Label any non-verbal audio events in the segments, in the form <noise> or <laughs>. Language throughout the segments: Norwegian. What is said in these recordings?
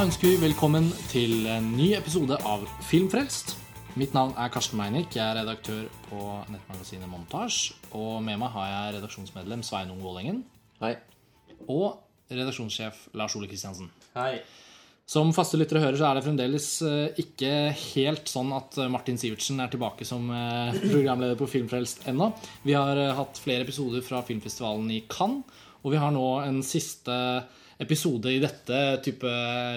Da ønsker vi velkommen til en ny episode av Filmfrelst. Mitt navn er Karsten Meinick. Jeg er redaktør på nettmagasinet Montasj. Og med meg har jeg redaksjonsmedlem Sveinung Vålengen Hei. og redaksjonssjef Lars Ole Kristiansen. Hei. Som faste lyttere hører, så er det fremdeles eh, ikke helt sånn at eh, Martin Sivertsen er tilbake som eh, programleder på Filmfrelst ennå. Vi har hatt flere episoder fra filmfestivalen i Cannes, og vi har nå en siste episode i dette type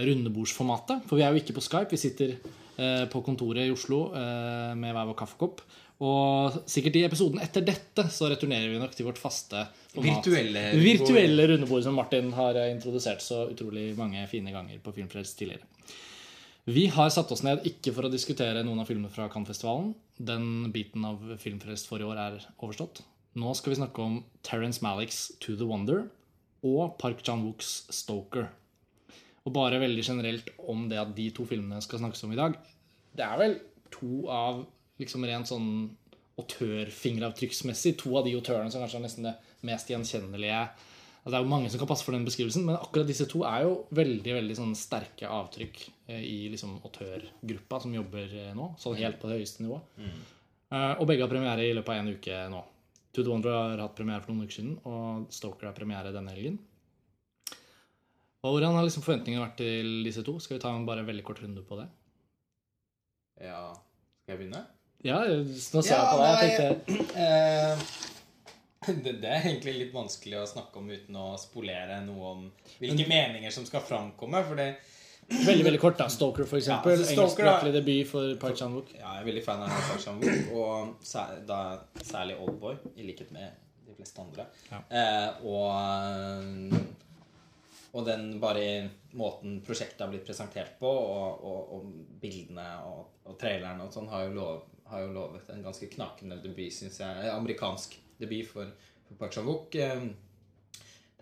rundebordsformatet. For vi er jo ikke på Skype, vi sitter eh, på kontoret i Oslo eh, med hver vår kaffekopp. Og sikkert i episoden etter dette så returnerer vi nok til vårt faste format. Virtuelle Virtuelle rundebord som Martin har eh, introdusert så utrolig mange fine ganger på Filmfrelst tidligere. Vi har satt oss ned ikke for å diskutere noen av filmene fra Cannes-festivalen. Den biten av Filmfrelst forrige år er overstått. Nå skal vi snakke om Terence Malicks To The Wonder og Park Chan-wooks Stoker. Og bare veldig generelt om det at de to filmene skal snakkes om i dag. Det er vel to av liksom rent sånn autørfingeravtrykksmessig to av de autørene som kanskje er nesten det mest gjenkjennelige altså Det er jo mange som kan passe for den beskrivelsen, men akkurat disse to er jo veldig veldig sånn sterke avtrykk eh, i liksom autørgruppa som jobber eh, nå, sånn helt på det høyeste nivå. Mm. Og begge har premiere i løpet av en uke nå. To The Wonder har hatt premiere for noen uker siden, og Stoker har premiere denne helgen. Og Hvordan har liksom forventningene vært til disse to? Skal vi ta en bare veldig kort runde på det? Ja Skal jeg begynne? Ja, nå ser jeg på deg. Jeg tenkte uh... <clears throat> <clears throat> det, det er egentlig litt vanskelig å snakke om uten å spolere noe om hvilke meninger som skal framkomme. For det, Veldig veldig kort, da. Stalker, for eksempel. Ja, altså, Stoker, Engelskspråklig debut for Park Chan-wook. ja, jeg er veldig fan av Park Chan-wook, og sær, da, særlig Oldboy, i likhet med de fleste andre. Ja. Eh, og, og den bare måten prosjektet har blitt presentert på, og, og, og bildene og, og trailerne og sånn, har lov, har jo lovet en ganske knakende debut, syns jeg. Amerikansk debut for, for Park Chan-wook. Eh,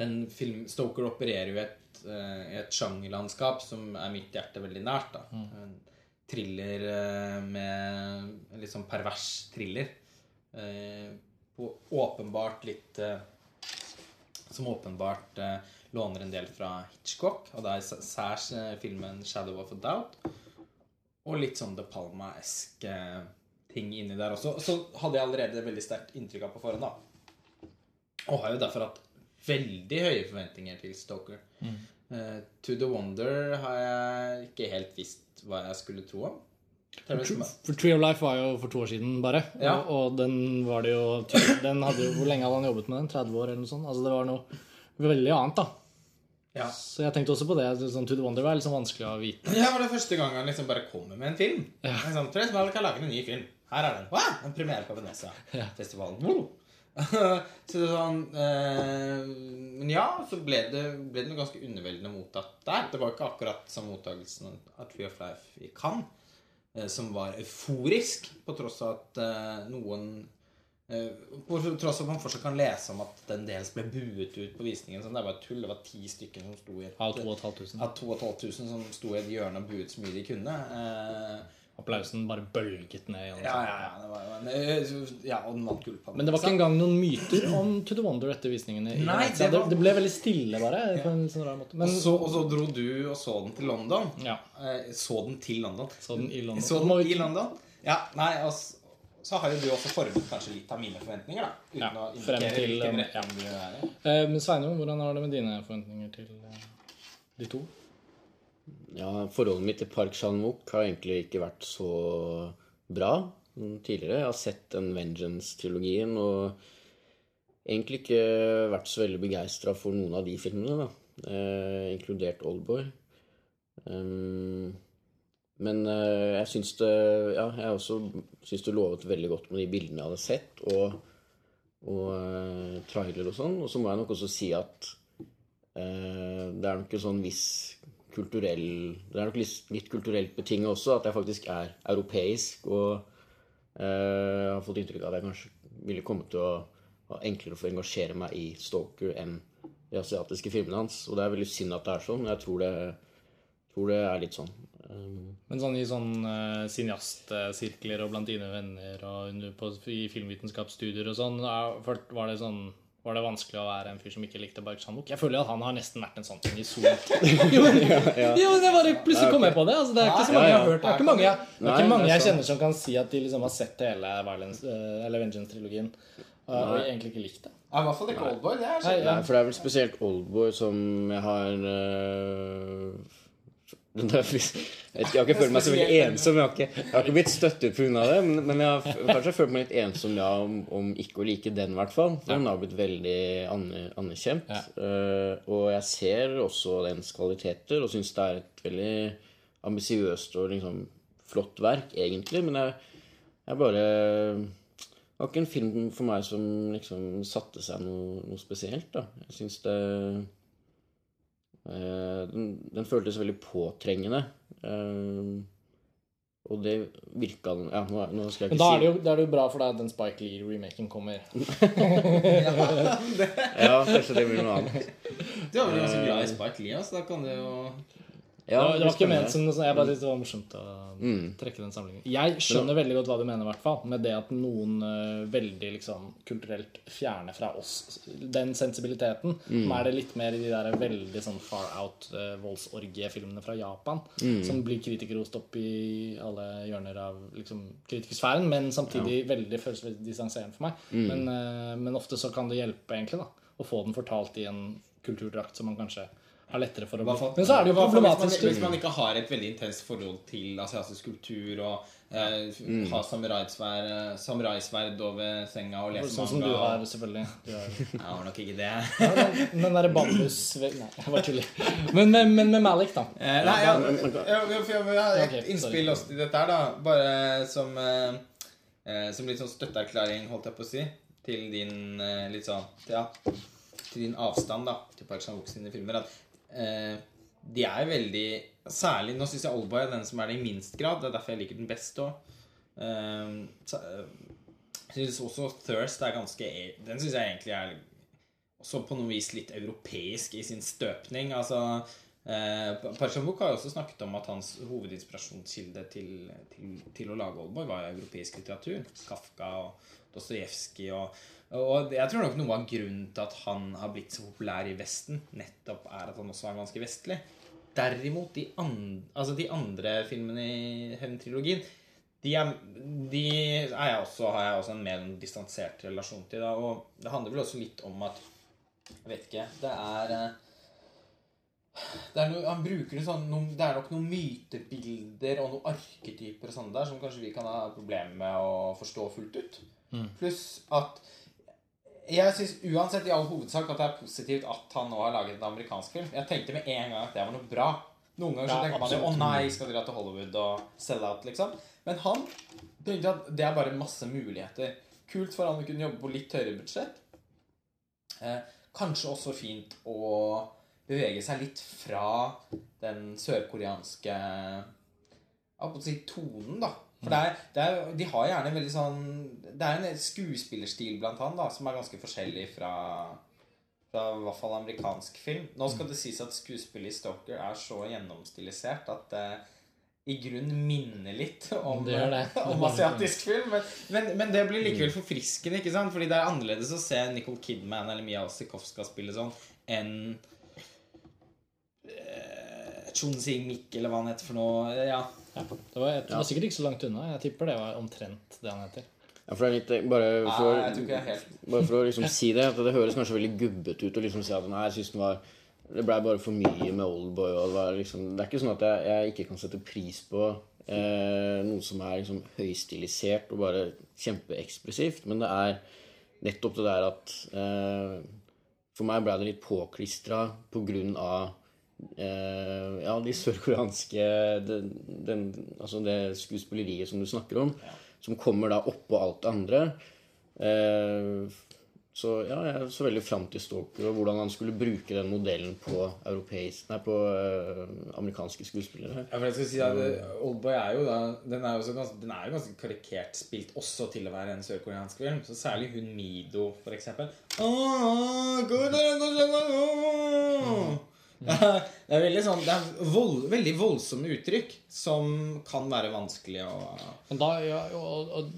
den film Stoker opererer jo i et, eh, et sjangerlandskap som er mitt hjerte veldig nært. da En thriller eh, med en litt sånn pervers thriller. Eh, på åpenbart litt Som åpenbart låner en del fra Hitchcock. Og det er særs filmen 'Shadow of a Doubt'. Og litt sånn De Palma-esk ting inni der også. Og så hadde jeg allerede veldig sterkt inntrykk av på forhånd, da. Og har jo derfor hatt veldig høye forventninger til Stoker. Eh, to the Wonder har jeg ikke helt visst hva jeg skulle tro om. For Tree of Life var jo for to år siden, bare. Ja. Og, og den var det jo den hadde jo, Hvor lenge hadde han jobbet med den? 30 år, eller noe sånt? Altså Det var noe veldig annet, da. Ja. Så jeg tenkte også på det. Sånn, to the Wonder var litt sånn vanskelig å vite. Det var det første gang han liksom bare kommer med en film. Ja. sånn, jeg Malick har laget en ny film. Her er den. Wow! En premiere på Venezia-festivalen. Wow! <laughs> så det sånn eh, Men ja, så ble det, ble det noe ganske underveldende mottatt der. Det var ikke akkurat samme mottakelsen av Tree of Life i Cannes, eh, som var euforisk, på tross av at eh, noen eh, På tross av at man fortsatt kan lese om at den dels ble buet ut på visningen. Sånn, det var tull. Det var ti stykker som sto i et Av 2500. av 2500 som sto i et hjørne og buet så mye de kunne. Eh, Applausen bare bølget ned. ja, ja, ja, det var, men, eh, ja, og den vant gullpalmen. Men det var ikke engang noen myter om To the Wonder etter visningene. Nei, det var- det, ble veldig stille, bare. På en sånn rar måte. og, så, og så dro du og så den til London. ja, Eh, så den til London. så den i London. Så den i London. Ja, nei, og så har jo du også formet kanskje litt av mine forventninger, da. Uten Ja, å frem til, um, i. Eh, Men Sveinung, hvordan har det med dine forventninger til de to? Ja, Forholdet mitt til Park Chan-wook har egentlig ikke vært så bra tidligere. Jeg har sett den Vengeance-trilogien og egentlig ikke vært så veldig begeistra for noen av de filmene, da. Eh, inkludert Oldboy. Um, men eh, jeg syns det Ja, jeg også syns det lovet veldig godt med de bildene jeg hadde sett, og, og eh, trailer og sånn. Og så må jeg nok også si at eh, det er nok ikke sånn viss kulturell Det er nok litt, litt kulturelt betinget også, at jeg faktisk er europeisk. Og eh, har fått inntrykk av at jeg kanskje ville komme til å ha enklere for å engasjere meg i Stalker enn de asiatiske filmene hans. Og det er veldig synd at det er sånn. Jeg tror det, tror det er litt sånn. Um, Men sånn i sånn uh, cineastsirkler og blant dine venner og på, i filmvitenskapsstudier og sånn, var det sånn var det vanskelig å være en fyr som ikke likte Bark Chan-wook? Jeg føler at han har nesten vært en sånn unison <laughs> <laughs> Jo, men, jo, men bare plutselig kom jeg på det. Altså, det er ikke så mange jeg har hørt. Det er ikke mange, jeg, det er ikke mange jeg kjenner som kan si at de liksom har sett hele Violence, eh, eller Vengeance-trilogien og, egentlig ikke likt det. I hvert fall ikke Oldboy. Det er Nei, for det er vel spesielt Oldboy som jeg har øh, jeg, har ikke følt meg så veldig ensom. Jeg har ikke, jeg har ikke blitt støttet pga. det. Men, jeg har kanskje følt meg litt ensom ja, om, om ikke å like den, i hvert fall. For den har blitt veldig anerkjent. Ja. Eh, og jeg ser også dens kvaliteter og syns det er et veldig ambisiøst og liksom flott verk, egentlig. Men jeg, jeg bare Det var ikke en film for meg som liksom satte seg noe, noe spesielt, da. Jeg syns det den, den føltes veldig påtrengende. Eh, og det virka Ja, nå, nå skal jeg Men ikke da er si det jo, da er det jo bra for deg at den Spike Lee-remaken kommer. <laughs> Ja, kanskje det blir noe annet. Du er vel ganske glad i Spike Lee, så da kan du jo Ja, det, var, det var ikke ment som noe sånt. Jeg bare syntes det var morsomt å Mm. trekke den samlingen. Jeg skjønner veldig godt hva du mener, hvert fall. Med det at noen uh, veldig liksom kulturelt fjerner fra oss den sensibiliteten. Mm. Nå er det litt mer i de der veldig sånn far out uh, voldsorgiefilmene fra Japan. Mm. Som blir kritikerrost opp i alle hjørner av liksom, kritikersfæren, men samtidig veldig føles veldig distanserende for meg. Mm. Men, uh, men ofte så kan det hjelpe, egentlig, da. Å få den fortalt i en kulturdrakt som man kanskje har lettere for å bli Men så er det jo problematisk. Hvis man, hvis man ikke har et veldig intenst forhold til asiatisk kultur og eh, Mm. har samuraisverd eh, samuraisverd over senga og leser Sånn som du har, selvfølgelig. Du har, <laughs> Jeg har nok ikke det. ja, den, den derre bambus... Nei, jeg bare tuller. Men, men, men med Malik, da. Eh, nei, ja, jeg, jeg har ha et innspill også til dette her, da. Bare som, eh, eh, som litt sånn støtteerklæring, holdt jeg på å si, til din eh, litt sånn Ja, til din avstand da til Park Chan-wook sine filmer. At eh, de er veldig Særlig Nå syns jeg Oldboy er den som er det i minst grad. Det er derfor jeg liker den best òg. Jeg syns også Thirst er ganske e- Den syns jeg egentlig er også på noe vis litt europeisk i sin støpning. Altså eh, Park har jo også snakket om at hans hovedinspirasjonskilde til, til, til å lage Oldboy var europeisk litteratur. Kafka og Dostojevskij og, og jeg tror nok noe av grunnen til at han har blitt så populær i Vesten, nettopp er at han også er ganske vestlig. Derimot, de, and, altså de andre filmene i Hevn-trilogien de, er, de er jeg også, har jeg også en mer distansert relasjon til. Da, og det handler vel også litt om at Jeg vet ikke. Det er eh, det er noe, Han bruker sånn noen, Det er nok noen mytebilder og noen arketyper og sånn der som kanskje vi kan ha problemer med å forstå fullt ut. Pluss at jeg syns uansett i all hovedsak at det er positivt at han nå har laget en amerikansk film. Jeg tenkte med en gang at det var noe bra. Noen ganger så tenker man jo 'Å nei, skal dere til Hollywood og sell out', liksom. Men han tenkte at det er bare masse muligheter. Kult for han å kunne jobbe på litt høyere budsjett. Eh, kanskje også fint å bevege seg litt fra den sørkoreanske Jeg holdt på å si tonen, da. For det er, det er, de har gjerne veldig sånn Det er en skuespillerstil blant han da, som er ganske forskjellig fra fra i hvert fall amerikansk film. Nå skal det sies at skuespillet i Stalker er så gjennomstilisert at det i grunn minner litt om, Det det. <laughs> om asiatisk film. Men, men, men det blir likevel forfriskende, ikke sant? Fordi det er annerledes å se Nicole Kidman eller Mia Osikovska spille sånn enn eh, Chun Sing-mik, eller hva han heter for noe. Ja. Ja, det, var, det var sikkert ikke så langt unna. Jeg tipper det var omtrent det han heter. Ja, for det er litt eh, Bare for, Nei, jeg jeg bare for å liksom si det, at det høres kanskje veldig gubbete ut å liksom si at nei, jeg synes den var Det blei bare for mye med Oldboy. Og det, var liksom, det er ikke sånn at jeg, jeg ikke kan sette pris på eh, noe som er liksom høystilisert og bare kjempeekspressivt, men det er nettopp det der at eh, For meg ble det litt påklistra på grunn av ja, de sørkoreanske den, den, Altså det skuespilleriet som du snakker om, som kommer da oppå alt det andre. Eh, så ja, jeg så veldig fram til Stalker og hvordan han skulle bruke den modellen på, nei, på eh, amerikanske skuespillere. Ja, for jeg skal si at eh, Oldboy er jo da Den er jo, ganske, den er jo ganske karikert spilt også til å være en sørkoreansk film. Så særlig hun Mido, for eksempel. Åh, god- <laughs> Det er veldig sånn Det er vold, veldig voldsomme uttrykk som kan være vanskelig å Men da, ja, og, og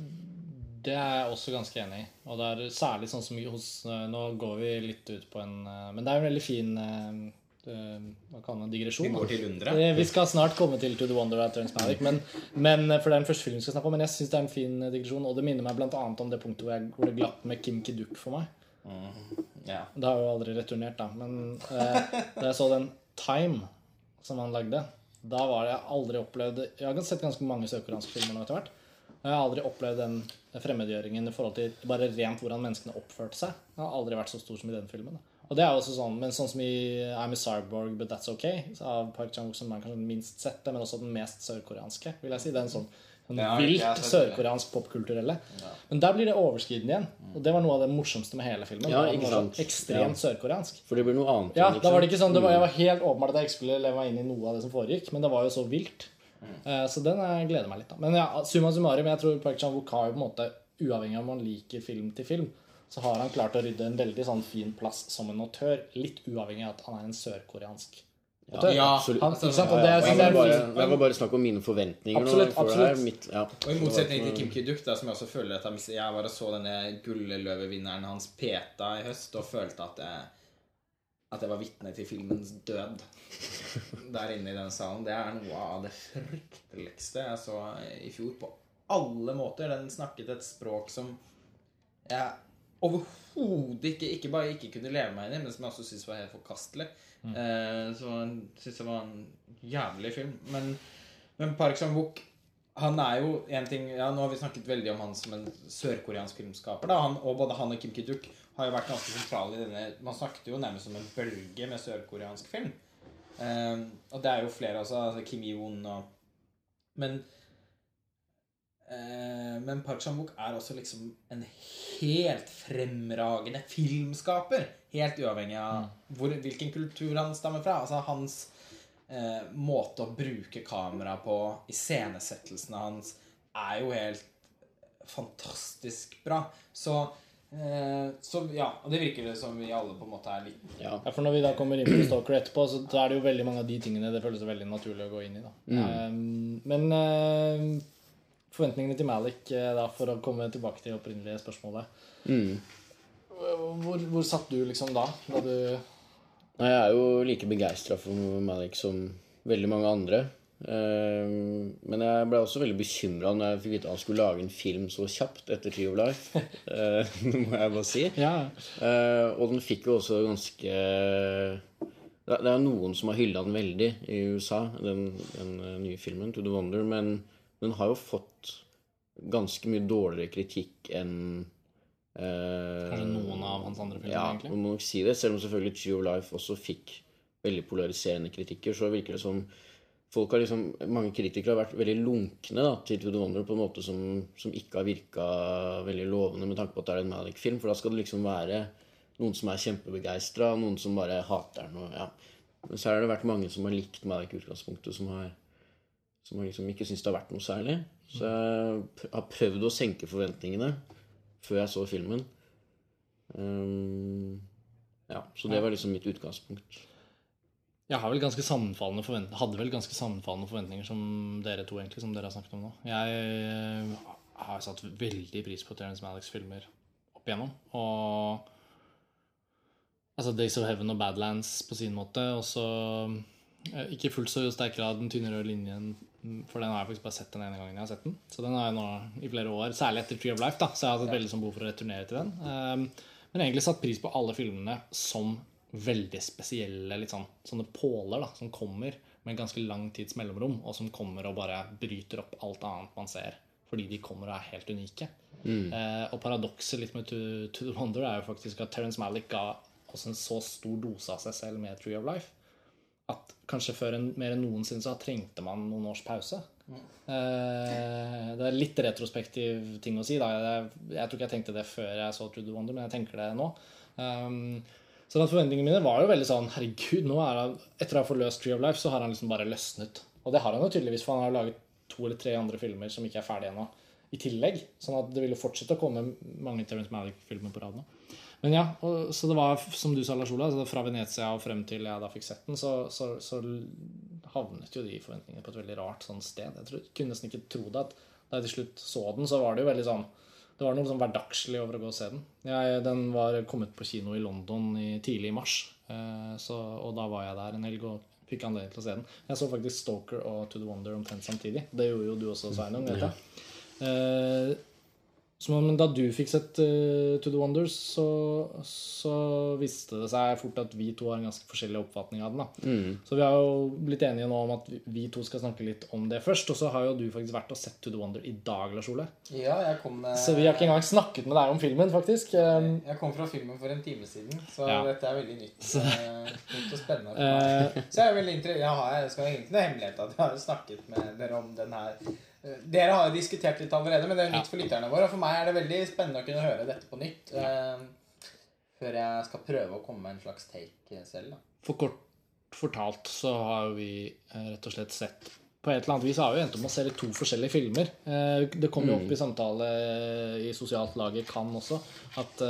Det er jeg også ganske enig i. Og det er særlig sånn som hos eh, Nå går vi litt ut på en eh, Men det er en veldig fin eh, Hva kaller man digresjon? Vi går til underet. Eh, Vi skal snart komme til To the Wonder of Turns Magic. men, men, for det er den første filmen vi skal snakke om. Men jeg syns det er en fin digresjon, og det minner meg annet om det punktet hvor, jeg, hvor det glapp med Kim Kiduk for meg. Ja. Det har jo aldri returnert, da. Men eh, da jeg så den Time som han lagde, da var det jeg aldri opplevd Jeg har sett ganske mange sørkoreanske filmer nå etter hvert. Og jeg har aldri opplevd den fremmedgjøringen i forhold til bare rent hvordan menneskene oppførte seg. Det har aldri vært så stor som i den filmen. Da. Og det er jo også sånn, men sånn som i I'm a Cyborg, but that's okay, av Park Chan-wook, som er kanskje den minst sette, men også den mest sørkoreanske, vil jeg si. Det er en sånn, sånn Ja, vilt sørkoreansk popkulturelle. Men der blir det overskridende igjen. Og det var noe av det morsomste med hele filmen. Ja, ikke sant. Ekstremt sørkoreansk. For det blir noe annet. Ja, da var det ikke sånn, det var, Mm. Jeg var helt åpenbart at jeg ikke skulle leve meg inn i noe av det som foregikk, men det var jo så vilt. Eh, Så den jeg gleder meg litt av. Men ja, summa summarum, jeg tror Park Chan-wook har jo på en måte, uavhengig av om man liker film til film, så har han klart å rydde en veldig sånn fin plass som en autør, litt uavhengig av at han er en sørkoreansk Ja, absolutt. Han, sant? Det, så jeg bare, jeg var bare snakk om mine forventninger. Absolutt, nå, for det er. Mitt, ja. Og i motsetning til Kim Kiduk, da, som jeg også føler at jeg Jeg bare så denne gulleløvevinneren hans Peta i høst og følte at jeg, at jeg var vitne til filmens død der inne i den salen. Det er noe av det frykteligste jeg så i fjor på alle måter. Den snakket et språk som jeg overhodet ikke Ikke bare ikke kunne leve meg inn i, men som jeg også syntes var helt forkastelig. Eh, så syns det var en jævlig film. Men, men Park Chan-wook han er jo en ting ja, Nå har vi snakket veldig om han som en sørkoreansk filmskaper. Da. Han, og både han og Kim Ki-duk har jo vært ganske sentrale i denne Man snakket jo nærmest om en bølge med sørkoreansk film. Eh, og det er jo flere også. Altså Kim Yi-won og Men Men Pachamuk er også liksom en helt fremragende filmskaper. Helt uavhengig av hvor, hvilken kultur han stammer fra. Altså hans eh, måte å bruke kamera på, iscenesettelsene hans, er jo helt fantastisk bra. Så, eh, så ja. Og det virker det som vi alle på en måte er litt Ja. For Når vi da kommer inn på Stalker etterpå, så er det jo veldig mange av de tingene det føles veldig naturlig å gå inn i. da. Um, men uh, forventningene til Malik, eh, da, for å komme tilbake til det opprinnelige spørsmålet Mm. hvor, hvor satt du liksom da? da du Nei, Jeg er jo like begeistra for Malik som veldig mange andre. Eh, Men jeg ble også veldig bekymra når jeg fikk vite at han skulle lage en film så kjapt etter Tree of Life. <laughs> Eh, <laughs> Det må jeg bare si. Ja, og den fikk jo også ganske Det er noen som har hylla den veldig i USA, den, den nye filmen, 'To the Wonder', men den har jo fått ganske mye dårligere kritikk enn eh, Kanskje noen av hans andre filmer, ja, egentlig. man må nok si det. Selv om selvfølgelig Tree of Life også fikk veldig polariserende kritikker, så virker det som folk har liksom, Mange kritikere har vært veldig lunkne da, til To the Wonder på en måte som, som ikke har virka veldig lovende med tanke på at det er en Malik-film. For da skal det liksom være noen som er kjempebegeistra, noen som bare hater den. Og, ja. Men så har det vært mange som har likt Malik i utgangspunktet, som har, som jeg liksom ikke syns det har vært noe særlig. Så jeg har prøvd å senke forventningene før jeg så filmen. Um, ja, så det var liksom mitt utgangspunkt. Jeg har vel ganske sammenfallende forventninger, hadde vel ganske sammenfallende forventninger som dere to, egentlig, som dere har snakket om nå. Jeg eh, har satt veldig pris på Terence Malicks filmer opp igjennom. Og altså Days of Heaven og Badlands på sin måte. Og så eh, ikke fullt så sterk grad Den tynne røde linjen, for den har jeg faktisk bare sett den ene gangen jeg har sett den. Så den har jeg nå i flere år, særlig etter Tree of Life, da, så jeg har hatt et veldig sånn behov for å returnere til den. Um, men egentlig satt pris på alle filmene som veldig spesielle litt sånn, sånne påler da, som kommer med en ganske lang tids mellomrom, og som kommer og bare bryter opp alt annet man ser, fordi de kommer og er helt unike. Eh, og paradokset litt med to, to The Wonder er jo faktisk at Terence Malick ga oss en så stor dose av seg selv med Tree of Life at kanskje før en, mer enn noensinne så trengte man noen års pause. Eh, det er litt retrospektiv ting å si. Da. Jeg, jeg tror ikke jeg tenkte det før jeg så Trude Wonder, men jeg tenker det nå. Um, så forventningene mine var jo veldig sånn Herregud, nå er han etter å ha forløst Tree of Life, så har han liksom bare løsnet. Og det har han jo tydeligvis, for han har laget to eller tre andre filmer som ikke er ferdige ennå, i tillegg. Sånn at det vil jo fortsette å komme mange Terence Malick-filmer på rad nå. Men ja, og, så det var, som du sa, Lars Ola, fra Venezia og frem til jeg da fikk sett den, så, så, så havnet jo de forventningene på et veldig rart sånn sted. Jeg tror, kunne nesten ikke tro det. at Da jeg til slutt så den, så var det jo veldig sånn Det var noe sånn hverdagslig over å gå og se den. Jeg, den var kommet på kino i London i, tidlig i mars, eh, så, og da var jeg der en helg og fikk anledning til å se den. Jeg så faktisk Stalker og To the Wonder omtrent samtidig. Det gjorde jo du også, Sveinung. vet jeg. Eh, så, men da du fikk sett uh, To the Wonders, så, så viste det seg fort at vi to har en ganske forskjellig oppfatning av den. da. Så vi har jo blitt enige nå om at vi- vi to skal snakke litt om det først. Og så har jo du faktisk vært og sett To the Wonder i dag, Lars Ole. Ja, jeg kom med Så vi har ikke engang snakket med deg om filmen, faktisk. Um, Jeg kom fra filmen for en time siden, så Ja. dette er veldig nytt, Så... nytt og spennende. for meg. Så jeg er veldig interessert. jeg, har, jeg skal egentlig ikke noe hemmelighet at jeg har snakket med dere om den her. Dere har jo diskutert litt allerede, men det er nytt for lytterne våre. Og for meg er det veldig spennende å kunne høre dette på nytt. eh, Før jeg skal prøve å komme med en slags take eh, selv. da. For kort fortalt så har vi eh, rett og slett sett På et eller annet vis har vi endt om å se to forskjellige filmer. Eh, Det kom jo opp i samtale i sosialt lag i Cannes også at,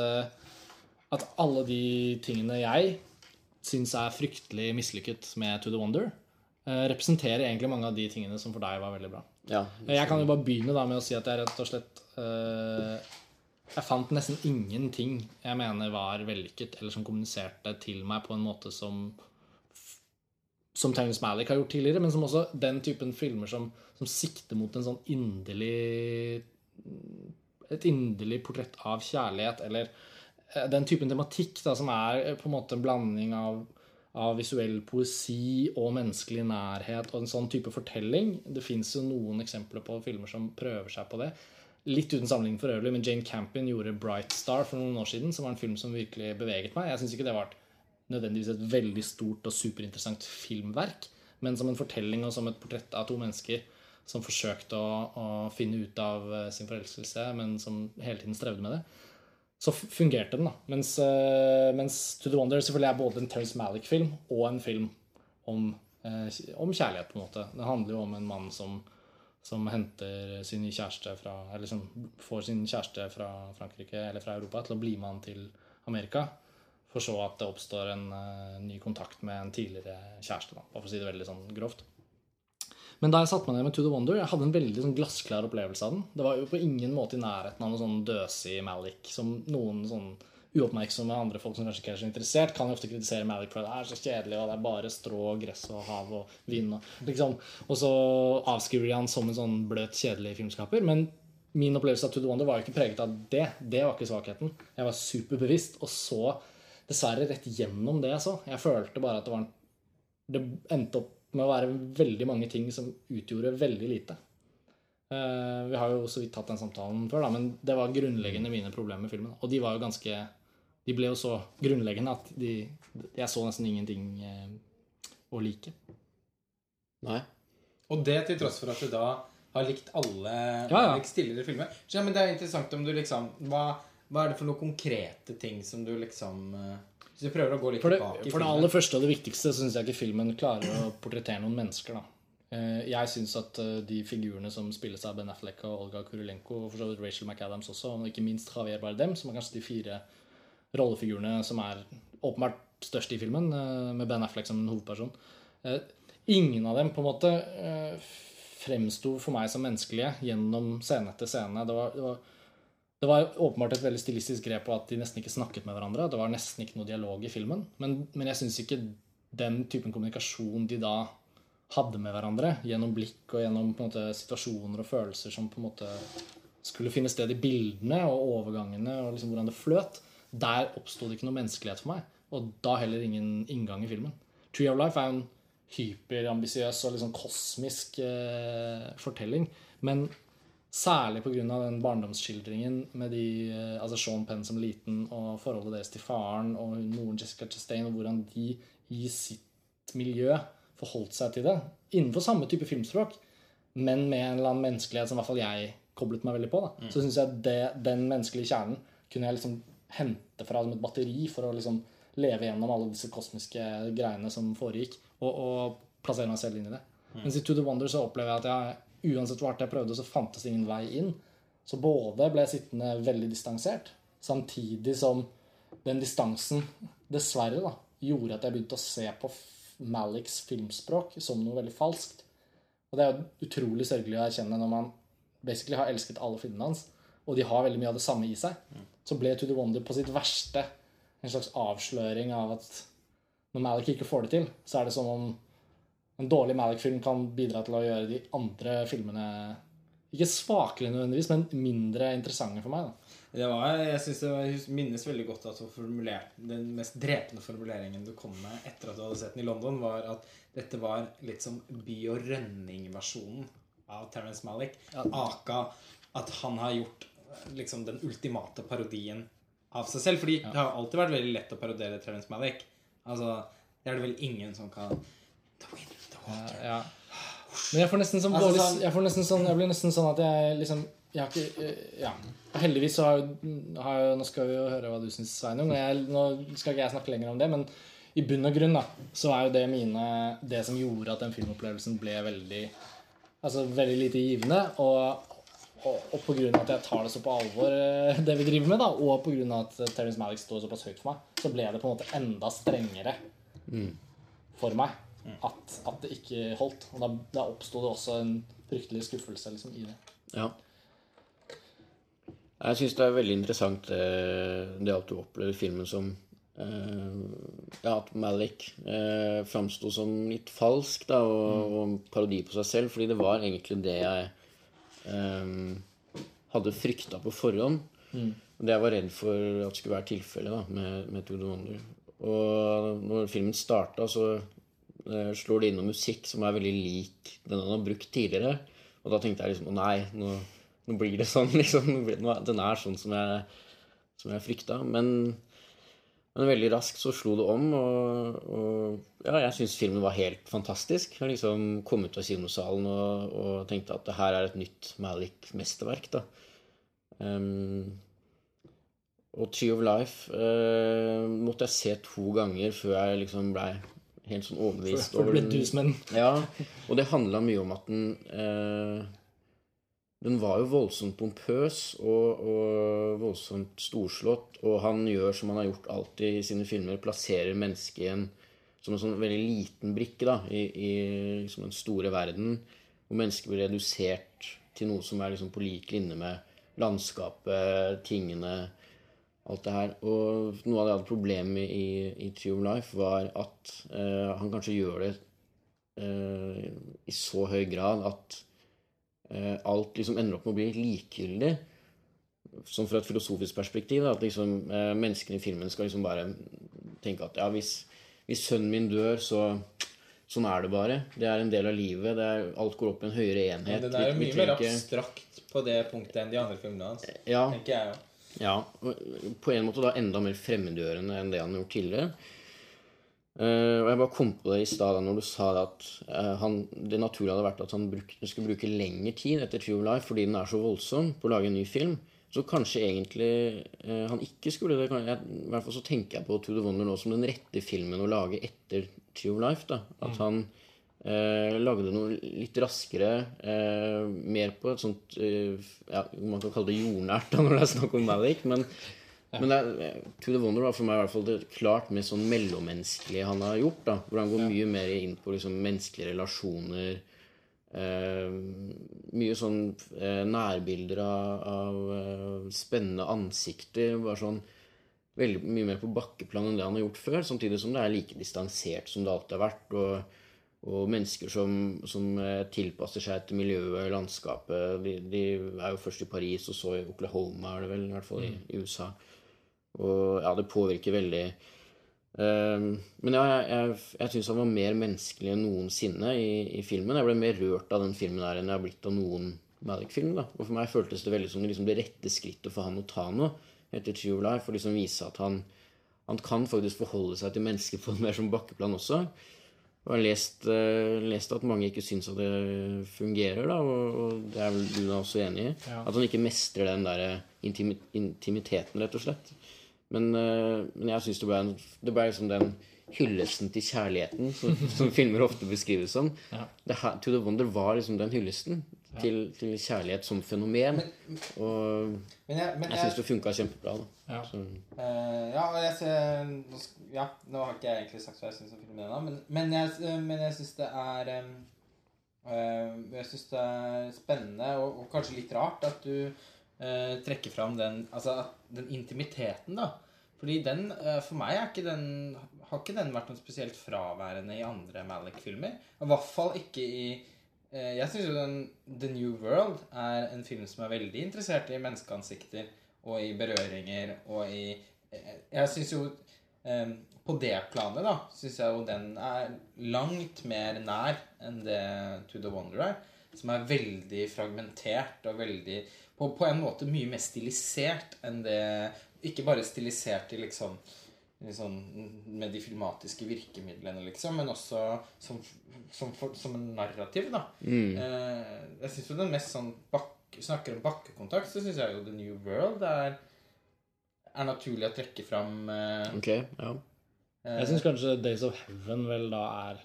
at alle de tingene jeg syns er fryktelig mislykket med To the Wonder, representerer egentlig mange av de tingene som for deg var veldig bra. Ja. Jeg kan jo bare begynne da med å si at jeg rett og slett uh, Jeg fant nesten ingenting jeg mener var vellykket, eller som kommuniserte til meg på en måte som Som Terence Malick har gjort tidligere, men som også den typen filmer som, som sikter mot en sånn inderlig Et inderlig portrett av kjærlighet, eller eh, den typen tematikk da, som er på en måte en blanding av av visuell poesi og menneskelig nærhet og en sånn type fortelling. Det fins jo noen eksempler på filmer som prøver seg på det. Litt uten sammenligning for øvrig, men Jane Campion gjorde 'Bright Star' for noen år siden, som var en film som virkelig beveget meg. Jeg syns ikke det var nødvendigvis et veldig stort og superinteressant filmverk, men som en fortelling og som et portrett av to mennesker som forsøkte å, å finne ut av eh, sin forelskelse, men som hele tiden strevde med det så fungerte den. da. Mens, eh, mens To the Wonder selvfølgelig er både en Terence Malick-film og en film om, eh, om kjærlighet, på en måte. Det handler jo om en mann som, som henter sin kjæreste fra Eller som får sin kjæreste fra Frankrike eller fra Europa til å bli med han til Amerika. For så at det oppstår en eh, ny kontakt med en tidligere kjæreste. Da, bare for å si det veldig sånn grovt. Men da jeg satte meg ned med To The Wonder, jeg hadde en veldig sånn glassklar opplevelse av den. Det var jo på ingen måte i nærheten av noe sånn døsig Malik som noen sånn uoppmerksomme andre folk som kanskje ikke er så interessert, kan jo ofte kritisere Malik for det er så kjedelig, og det er bare strå og gress og hav og vind. Og, liksom. og så avskriver de han som en sånn bløt, kjedelig filmskaper. Men min opplevelse av To The Wonder var jo ikke preget av det. Det var ikke svakheten. Jeg var superbevisst og så dessverre rett gjennom det jeg så. Jeg følte bare at det var en Det endte opp med å være veldig mange ting som utgjorde veldig lite. Eh, vi har jo så vidt tatt den samtalen før, da, men det var grunnleggende mine problemer med filmen. Og de var jo ganske De ble jo så grunnleggende at de, jeg så nesten ingenting eh, å like. Nei. Og det til tross for at du da har likt alle Ja, ja. tidligere filmer. Så, ja, men det er interessant om du liksom hva, hva er det for noen konkrete ting som du liksom Hvis du prøver å gå litt For det, tilbake i for det filmen. aller første og det viktigste syns jeg ikke filmen klarer å portrettere noen mennesker. da. Eh, Jeg syns at eh, de figurene som spilles av Ben Affleck og Olga Kurylenko, og for så vidt Rachel McAdams også, og ikke minst Javier Bardem, som er kanskje de fire rollefigurene som er åpenbart størst i filmen, eh, med Ben Affleck som en hovedperson Ingen av dem på en måte fremsto for meg som menneskelige gjennom scene etter scene. Det var, det var det var åpenbart et veldig stilistisk grep på at de nesten ikke snakket med hverandre. Det var nesten ikke noe dialog i filmen. Men, men jeg syns ikke den typen kommunikasjon de da hadde med hverandre, gjennom blikk og gjennom måte, situasjoner og følelser som på en måte skulle finne sted i bildene og overgangene og liksom hvordan det fløt, der oppsto det ikke noe menneskelighet for meg. Og da heller ingen inngang i filmen. Tree of Life er en hyperambisiøs og liksom kosmisk eh, fortelling. Men Særlig pga. den barndomsskildringen med de, eh, altså Sean Penn som liten, og forholdet deres til faren og moren Jessica Chastain, og hvordan de i sitt miljø forholdt seg til det. Innenfor samme type filmspråk, men med en eller annen menneskelighet som i hvert fall jeg koblet meg veldig på. Da. Så syns jeg det, den menneskelige kjernen kunne jeg liksom hente fra som et batteri for å liksom leve gjennom alle disse kosmiske greiene som foregikk, og, og plassere meg selv inn i det. Mens i To The Wonder så opplever jeg at jeg uansett hvor hardt jeg prøvde, så fantes det ingen vei inn. Så både ble jeg sittende veldig distansert, samtidig som den distansen dessverre da, gjorde at jeg begynte å se på Maliks filmspråk som noe veldig falskt. Og det er jo utrolig sørgelig å erkjenne når man basically har elsket alle filmene hans, og de har veldig mye av det samme i seg, så ble To the Wonder på sitt verste en slags avsløring av at når Malik ikke får det til, så er det som om en dårlig Malik-film kan bidra til å gjøre de andre filmene ikke svakere nødvendigvis, men mindre interessante for meg. da. Det var, jeg synes det var, minnes veldig godt at den mest drepende formuleringen du kom med etter at du hadde sett den i London, var at dette var litt som By og Rønning-versjonen av Terence Malick. Aka at han har gjort liksom den ultimate parodien av seg selv. Fordi det har alltid vært veldig lett å parodiere Terence Malick. Altså, det er det vel ingen som kan The wind. Ja. Men jeg får nesten sånn Altså, dårlig sånn- Jeg får nesten sånn Jeg blir nesten sånn at jeg liksom jeg har ikke, eh, ja. Heldigvis så har, jo- har jo Nå skal vi jo høre hva du syns, Sveinung. og jeg- Nå skal ikke jeg snakke lenger om det, men i bunn og grunn da, så er jo det mine Det som gjorde at den filmopplevelsen ble veldig Altså veldig lite givende. Og, og, og av at jeg tar det så på alvor, eh, det vi driver med, da, og av at Terence Malick står såpass høyt for meg, så ble det på en måte enda strengere for meg at, at det ikke holdt. Og da, da oppsto det også en fryktelig skuffelse liksom, i det. Ja. Jeg syns det er veldig interessant eh, det at du opplever filmen som eh, Ja, at Malik eh, framsto som litt falsk da, og, og parodi på seg selv, fordi det var egentlig det jeg eh, hadde frykta på forhånd. Det jeg var redd for at skulle være tilfellet med, med To Wonder. Og når filmen starta, så slår det inn noe musikk som er veldig lik den han har brukt tidligere. Og da tenkte jeg liksom Å nei, nå, nå blir det sånn, <laughs> liksom. Nå- Den er sånn som jeg, som jeg frykta. Men, men veldig raskt så slo det om, og, og ja, jeg syns filmen var helt fantastisk. Jeg liksom kom ut av kinosalen og, og tenkte at det her er et nytt Malik-mesterverk, da. Um, og Tree of Life uh, måtte jeg se to ganger før jeg liksom blei helt sånn overbevist ble den. du som en <laughs> Ja, og det handla mye om at den eh, Den var jo voldsomt pompøs og, og voldsomt storslått, og han gjør som han har gjort alltid i sine filmer, plasserer mennesket i en som en sånn veldig liten brikke da, i, i liksom den store verden, hvor mennesket blir redusert til noe som er liksom på lik linje med landskapet, tingene, alt det her. Og noe av det jeg hadde problemet i, i Tree of Life, var at uh, han kanskje gjør det uh, i så høy grad at uh, alt liksom ender opp med å bli likegyldig. Som fra et filosofisk perspektiv. Da, at liksom, menneskene i filmen skal liksom bare tenke at ja, hvis, hvis sønnen min dør, så Sånn er det bare. Det er en del av livet. Det er, alt går opp i en høyere enhet. Den er jo mye mer abstrakt på det punktet enn de andre filmene hans. Ja, Tenker jeg jo. Ja, på en måte da enda mer fremmedgjørende enn det han har gjort tidligere. Uh, og jeg bare kom på det i stad når du sa at uh, han, det naturlige hadde vært at han bruk, skulle bruke lengre tid etter True Life fordi den er så voldsom på å lage en ny film. Så kanskje egentlig uh, han ikke skulle det. Jeg, I hvert fall så tenker jeg på To The Wonder nå som den rette filmen å lage etter True Life. da, At han eh, lagde noe litt raskere, eh, mer på et sånt eh, ja, Man kan kalle det jordnært da <laughs> når det er snakk om Malik, men, men det er, To The Wonder var for meg i hvert fall det klart mest sånn mellommenneskelige han har gjort. da, Hvor han går mye mer inn på liksom menneskelige relasjoner. Eh, mye sånn eh, nærbilder av, av eh, spennende ansikter. Bare sånn veldig mye mer på bakkeplan enn det han har gjort før, samtidig som det er like distansert som det alltid har vært. Og, og mennesker som, som eh, tilpasser seg til miljøet, landskapet. De, de er jo først i Paris, og så i Oklahoma, er det vel, i hvert fall i, i USA. Og ja, det påvirker veldig. Um, men ja, jeg, jeg, jeg syns han var mer menneskelig enn noensinne i, i filmen. Jeg ble mer rørt av den filmen der enn jeg har blitt av noen Malik-film. da. Og for meg føltes det veldig som liksom det rette skrittet for han å ta nå etter True Life, for liksom vise at han, han kan faktisk forholde seg til mennesker på en mer som bakkeplan også. Jeg har lest, eh, lest at mange ikke syns at det fungerer, da, og, det er vel du da også enig i. Ja. At han ikke mestrer den der intimi intimiteten, rett og slett. Men, eh, men jeg syns det ble, en- det ble liksom den hyllesten til kjærligheten som, som filmer ofte beskrives som. Ja. Her, to the Wonder var liksom den hyllesten til, til kjærlighet som fenomen. Og Men jeg, men jeg syns det funka kjempebra. da. Ja. Så, Eh, ja, jeg ser nå Ja, nå har ikke jeg egentlig sagt hva jeg syns om filmen ennå, men, men jeg, men jeg syns det er eh, Jeg syns det er spennende og, og kanskje litt rart at du uh, trekker fram den, altså, den intimiteten, da. Fordi den, eh, for meg er ikke den, har ikke den vært noe spesielt fraværende i andre Malik-filmer. I hvert fall ikke i eh, Jeg syns jo den The New World er en film som er veldig interessert i menneskeansikter og i berøringer og i eh, Jeg syns jo eh, På det planet, da, syns jeg jo den er langt mer nær enn det To the Wonder er. Som er veldig fragmentert og veldig på, på en måte mye mer stilisert enn det Ikke bare stilisert i liksom liksom, med de filmatiske virkemidlene, liksom, men også som, som, for, som en narrativ, da. Eh, jeg syns jo den mest sånn bakke, Snakker om bakkekontakt, så syns jeg jo The New World er, er naturlig å trekke fram. Eh, Ok, ja. Jeg syns kanskje Days of Heaven vel da er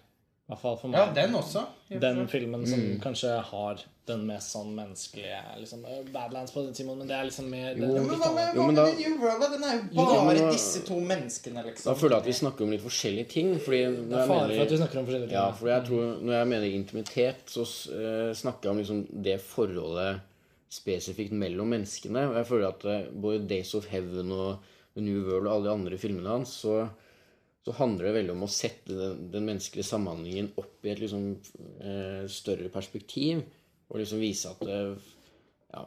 hvert fall for ja, den også. den filmen som kanskje har den mest sånn menneskelige liksom, Badlands på den Simon, men det er liksom mer det, Ja, men hva med, hva med da- New World? Den er jo Jo, bare men da- disse to menneskene, liksom. Da føler jeg at vi snakker om litt forskjellige ting. Fordi Det når er jeg fare for at vi snakker om forskjellige ting. ja, for jeg tror, når jeg mener intimitet, så uh, snakker jeg om liksom det forholdet spesifikt mellom menneskene. Og jeg føler at uh, både Days of Heaven og The New World og alle de andre filmene hans, så, så handler det veldig om å sette den, den menneskelige samhandlingen opp i et liksom eh, større perspektiv. Og liksom vise at eh, ja,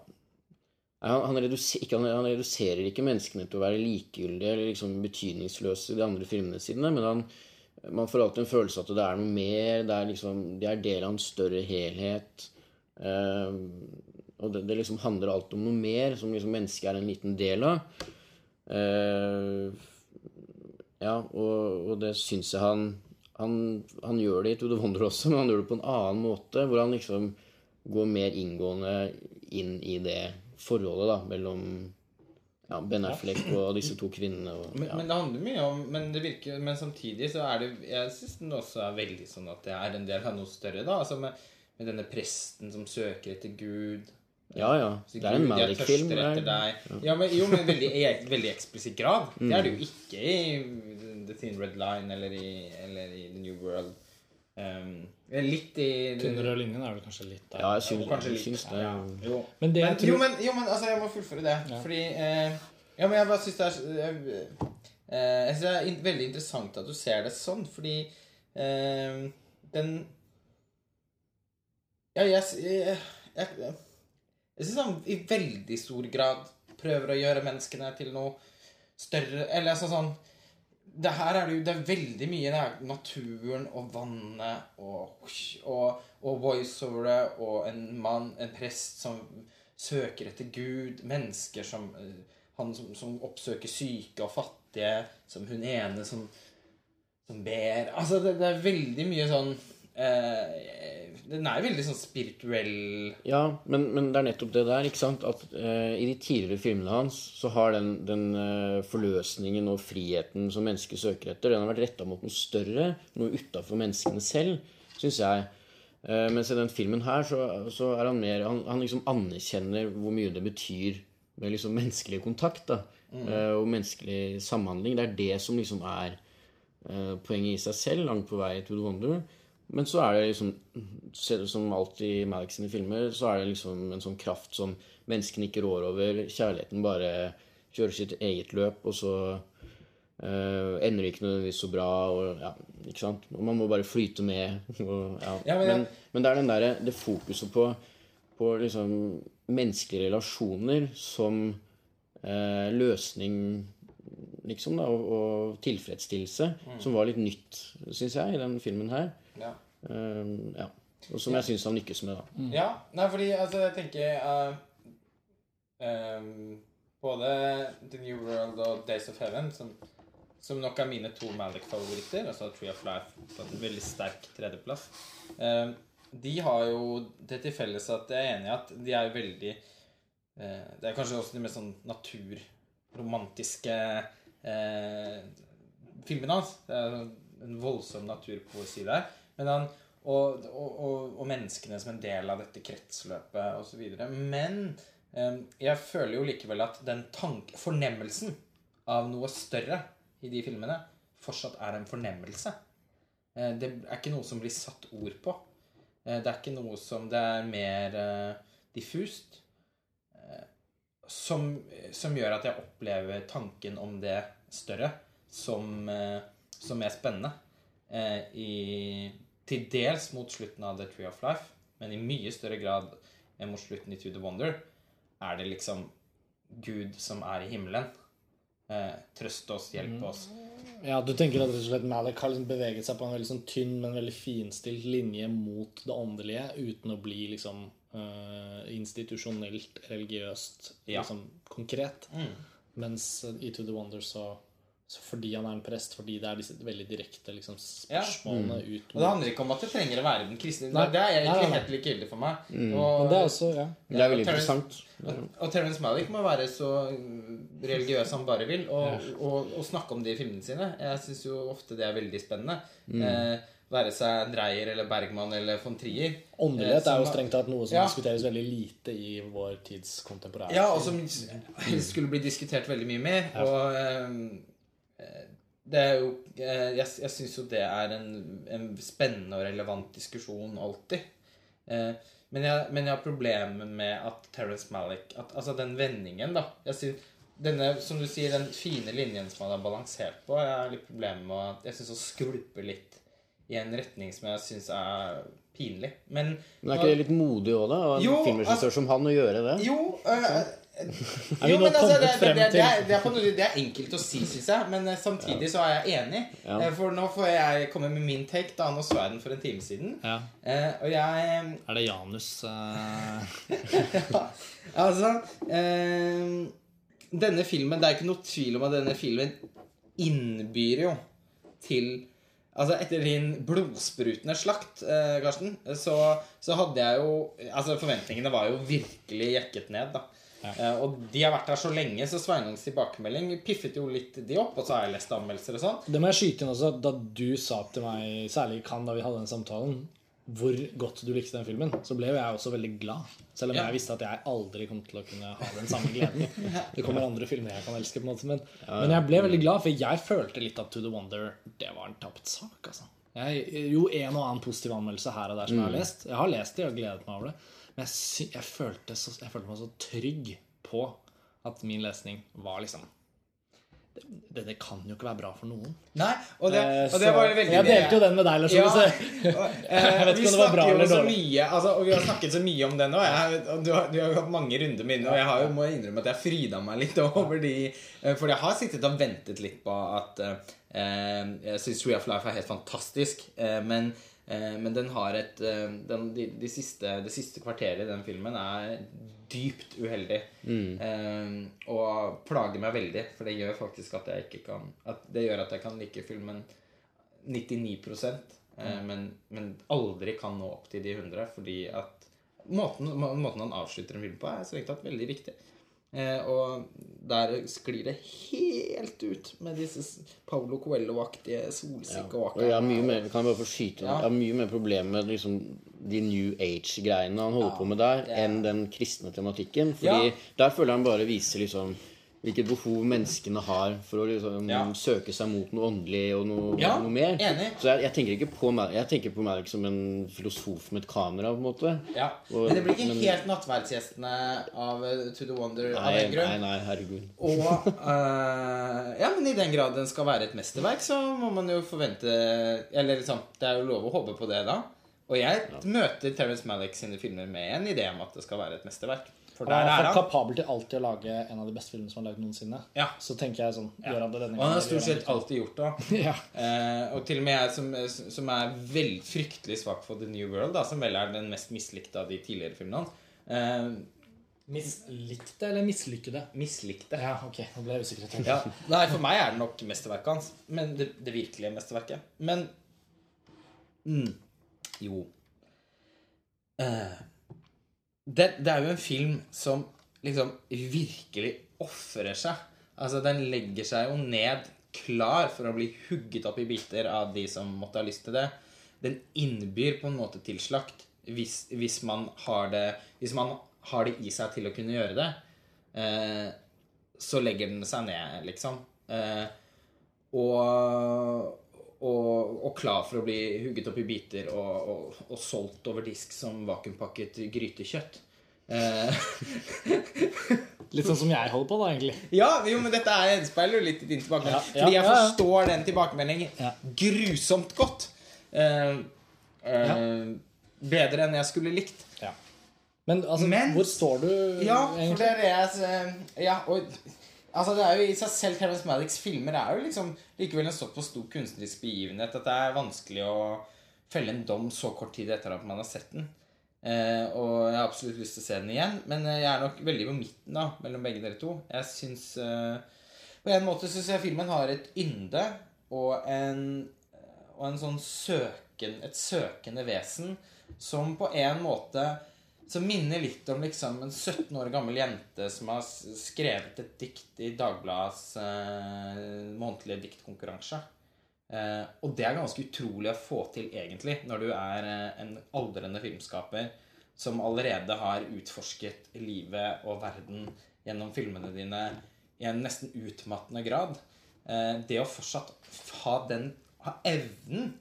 han, reduser, ikke, han, reduserer ikke menneskene til å være likegyldige eller liksom betydningsløse i de andre filmene sine, men han, man får alltid en følelse at det er noe mer. Det er liksom, det er del av en større helhet. Eh, og det, det liksom handler alt om noe mer, som liksom mennesket er en liten del av. Eh, ja, og, og det syns jeg han, han Han gjør det i To the Wonder også, men han gjør det på en annen måte. Hvor han liksom går mer inngående inn i det forholdet da, mellom ja, Ben Affleck og disse to kvinnene. Og, Men, ja. men det handler mye om Men det virker Men samtidig så er det Jeg syns den også er veldig sånn at det er en del av noe større, da. Altså med, med denne presten som søker etter Gud. Ja, ja. Så Det er en Malik-film. er- deg. Ja, men, jo, men veldig, i veldig eksplisitt grad. Det er det jo ikke i The Thin Red Line eller i, eller i The New World. Um, litt i Tynn rød linjen er vel kanskje litt der. Ja, jeg syns, kanskje jeg litt. syns det. Ja, jo. Men det Men, tror jo, men, jo, men altså, jeg må fullføre det. Fordi eh, Ja, men jeg bare syns det er jeg, eh, Jeg synes det er in veldig interessant at du ser det sånn, fordi eh, den Ja, jeg s- Jeg, jeg, jeg syns han i veldig stor grad prøver å gjøre menneskene til noe større Eller altså sånn det her er det jo det er veldig mye det er naturen og vannet og, og, og voiceoveret og en mann, en prest som søker etter Gud, mennesker som eh, Han som, som oppsøker syke og fattige, som hun ene som, som ber. Altså, det, det er veldig mye sånn eh, Den er veldig sånn spirituell Ja, men, men det er nettopp det der, ikke sant? At eh, i de tidligere filmene hans så har den, den eh, forløsningen og friheten som mennesket søker etter, den har vært retta mot noe større, noe utafor menneskene selv, syns jeg. Eh, mens i den filmen her så, så er han mer han, han liksom anerkjenner hvor mye det betyr med liksom menneskelig kontakt da, eh, og menneskelig samhandling. Det er det som liksom er eh, poenget i seg selv, langt på vei to the wonder. Men så er det liksom selv Som alltid i Malik sine filmer, så er det liksom en sånn kraft som menneskene ikke rår over. Kjærligheten bare kjører sitt eget løp, og så Uh, ender ikke nødvendigvis så bra. Og, ja, ikke sant? Og man må bare flyte med. <laughs> Og, ja. Ja, men- men, men det er den der, det fokuset på, på liksom menneskelige relasjoner som uh, løsning liksom da, og, og tilfredsstillelse, som var litt nytt, syns jeg, i den filmen her. Ja. Eh, ja. Og som jeg syns han lykkes med, da. Ja, nei, fordi altså, jeg tenker uh, um, Både The New World og Days of Heaven, som, som nok er mine to Malik-favoritter, altså Tree of Life på en veldig sterk tredjeplass, um, de har jo det til felles at jeg er enig i at de er veldig uh, Det er kanskje også de mest sånn naturromantiske uh, filmene hans. Det er en voldsom naturpoesi der. Han, og, og, og, og menneskene som en del av dette kretsløpet osv. Men eh, jeg føler jo likevel at den tank, fornemmelsen av noe større i de filmene fortsatt er en fornemmelse. Eh, det er ikke noe som blir satt ord på. Eh, det er ikke noe som Det er mer eh, diffust. Som, som gjør at jeg opplever tanken om det større som, eh, som mer spennende. Eh, i, til dels mot slutten av The Tree of Life, men i mye større grad enn mot slutten i To the Wonder er det liksom Gud som er i himmelen. Eh, trøst oss, hjelp oss. Ja, Du tenker at rett og slett Malik har liksom beveget seg på en veldig sånn tynn, men veldig finstilt linje mot det åndelige, uten å bli liksom eh, institusjonelt, religiøst, Ja. liksom konkret. Mm. Mens i To the Wonder så, så fordi han er en prest, fordi det er disse veldig direkte liksom, spørsmålene ut Og det handler ikke om at det trenger å være den kristne. Nei. Det er egentlig Nei, nei, helt likegyldig for meg. Mm. Og, det er også, ja. Det er veldig Ja, interessant. og, og Terence Malick må være så mm, religiøs han bare vil, og, og, og snakke om det i filmene sine. Jeg syns jo ofte det er veldig spennende. Eh, være seg Dreyer eller Bergman eller von Trier. Åndelighet Eh, er jo strengt tatt noe som Ja. diskuteres veldig lite i vår tids kontemporære Ja, og som <laughs> skulle bli diskutert veldig mye mer. Og eh, det er jo eh, Jeg, jeg syns jo det er en, en spennende og relevant diskusjon alltid. Eh, men, jeg, men jeg har problemer med at Terence Malick at, Altså den vendingen, da. Jeg synes, denne, som du sier, den fine linjen som han har balansert på, jeg har litt problemer med at Jeg syns å skvulpe litt i en retning som jeg syns er pinlig. Men Men er ikke det litt modig òg, da? Av en Jo, filmregissør altså- som han å gjøre det? Jo, øh, <laughs> jo men altså, det, det, det, er, det, er noe, det er enkelt å si, syns jeg, men eh, samtidig så er jeg enig. Ja. Eh, For nå får jeg komme med min take. da, Nå så jeg den for en time siden. Ja. Eh, og jeg Er det Janus <laughs> Ja, Altså Denne filmen Det er ikke noe tvil om at denne filmen innbyr jo til Altså Etter din blodsprutende slakt, eh, Karsten, så, så hadde jeg jo Altså Forventningene var jo virkelig jekket ned. da Eh, og de har vært her så lenge, så Sveinungs tilbakemelding piffet jo litt de opp. Og så har jeg lest anmeldelser og sånn. Det må jeg skyte inn også. Da du sa til meg, særlig Cannes da vi hadde den samtalen, hvor godt du likte den filmen, så ble jo jeg også veldig glad. Selv om Ja. jeg visste at jeg aldri kom til å kunne ha den samme gleden. <laughs> Det kommer andre filmer jeg kan elske, på en måte. Men, men jeg ble veldig glad, for jeg følte litt at To The Wonder det var en tapt sak. altså. Jeg, jo, en og annen positiv anmeldelse her og der som jeg har lest. Jeg har lest det og gledet meg over det. Men jeg, sy jeg, følte så, jeg følte meg så trygg på at min lesning var liksom det, det kan jo ikke være bra for noen. Nei, og det, Eh, og det var veldig jeg delte jo den med deg, Lars. Ja, eh, <laughs> Jeg vet ikke om det var bra eller dårlig. mye altså, Og vi har snakket så mye om den nå. Du, har, jo hatt mange runder med og jeg har jo, må innrømme at jeg fryda meg litt <laughs> over de eh, For jeg har sittet og ventet litt på at eh, Jeg syns Tree of Life er helt fantastisk, eh, men, men den har et eh, den, de, de siste, Det siste kvarteret i den filmen er dypt uheldig. Eh, og plager meg veldig, for det gjør faktisk at jeg ikke kan at Det gjør at jeg kan like filmen 99 eh, men, men aldri kan nå opp til de 100 fordi at måten, måten han avslutter en film på, er strengt tatt veldig riktig. Eh, og der sklir det helt ut med disse Paulo Coelho-aktige Og Ja. mer, kan jeg bare få skyte Ja. Jeg har mye mer problemer med liksom, de New Age-greiene han holder på med der, er- enn den kristne tematikken. Fordi Ja. der føler jeg han bare viser liksom hvilket behov menneskene har for å liksom Ja. søke seg mot noe åndelig og noe, Ja, noe mer. enig. Så jeg, jeg tenker ikke på meg Jeg tenker på meg som en filosof med et kamera, på en måte. Ja. Og- Men det blir ikke men- helt nattverdsgjestene av eh, To the Wonder av Nei, den grunn. nei, nei, herregud. Og uh, <laughs> Ja, men i den grad den skal være et mesterverk, så må man jo forvente Eller liksom, det er jo lov å håpe på det da. Og jeg møter Terence Malick sine filmer med en idé om at det skal være et mesterverk. For Han er han. kapabel til alltid å lage en av de beste filmene som er lagd noensinne. Ja. Så tenker jeg sånn Gjør han det denne Og han har stort sett alltid gjort det <laughs> ja. Eh, og til og med jeg som, som er vel fryktelig svak for The New World, da, som vel er den mest mislikte av de tidligere filmene hans, eh, Mislikte eller mislykkede? mislikte. Ja, ok. Nå ble jeg usikker. Ja, nei, for meg er det nok mesterverket hans. Men det, det virkelige mesterverket. Men mm, Jo. Eh, det, det er jo en film som liksom virkelig ofrer seg. Altså, den legger seg jo ned klar for å bli hugget opp i biter av de som måtte ha lyst til det. Den innbyr på en måte til slakt hvis, hvis man har det Hvis man har det i seg til å kunne gjøre det. Eh, så legger den seg ned, liksom. Eh, og, og, og klar for å bli hugget opp i biter og, og, og solgt over disk som vakuumpakket grytekjøtt. Eh, <laughs> Litt sånn som jeg holder på, da, egentlig. Ja, jo, men dette er gjenspeiler litt din tilbakemelding. Ja, ja, Fordi jeg ja, forstår den tilbakemeldingen grusomt godt. Eh, eh, Bedre enn jeg skulle likt. Ja. Men altså, Men- hvor står du Ja, for det er jeg eh, Ja, og Altså, det er jo i seg selv Terence Maddicks filmer er jo liksom likevel en såpass stor kunstnerisk begivenhet at det er vanskelig å felle en dom så kort tid etter at man har sett den. Eh, og jeg har absolutt lyst til å se den igjen, men eh, jeg er nok veldig på midten da, mellom begge dere to. Jeg syns eh, På en måte syns jeg filmen har et ynde og en, og en sånn søken, et søkende vesen som på en måte som minner litt om liksom en 17 år gammel jente som har skrevet et dikt i Dagbladets eh, månedlige diktkonkurranse. Eh, og det er ganske utrolig å få til, egentlig, når du er eh, en aldrende filmskaper som allerede har utforsket livet og verden gjennom filmene dine i en nesten utmattende grad. Eh, det å fortsatt ha den ha evnen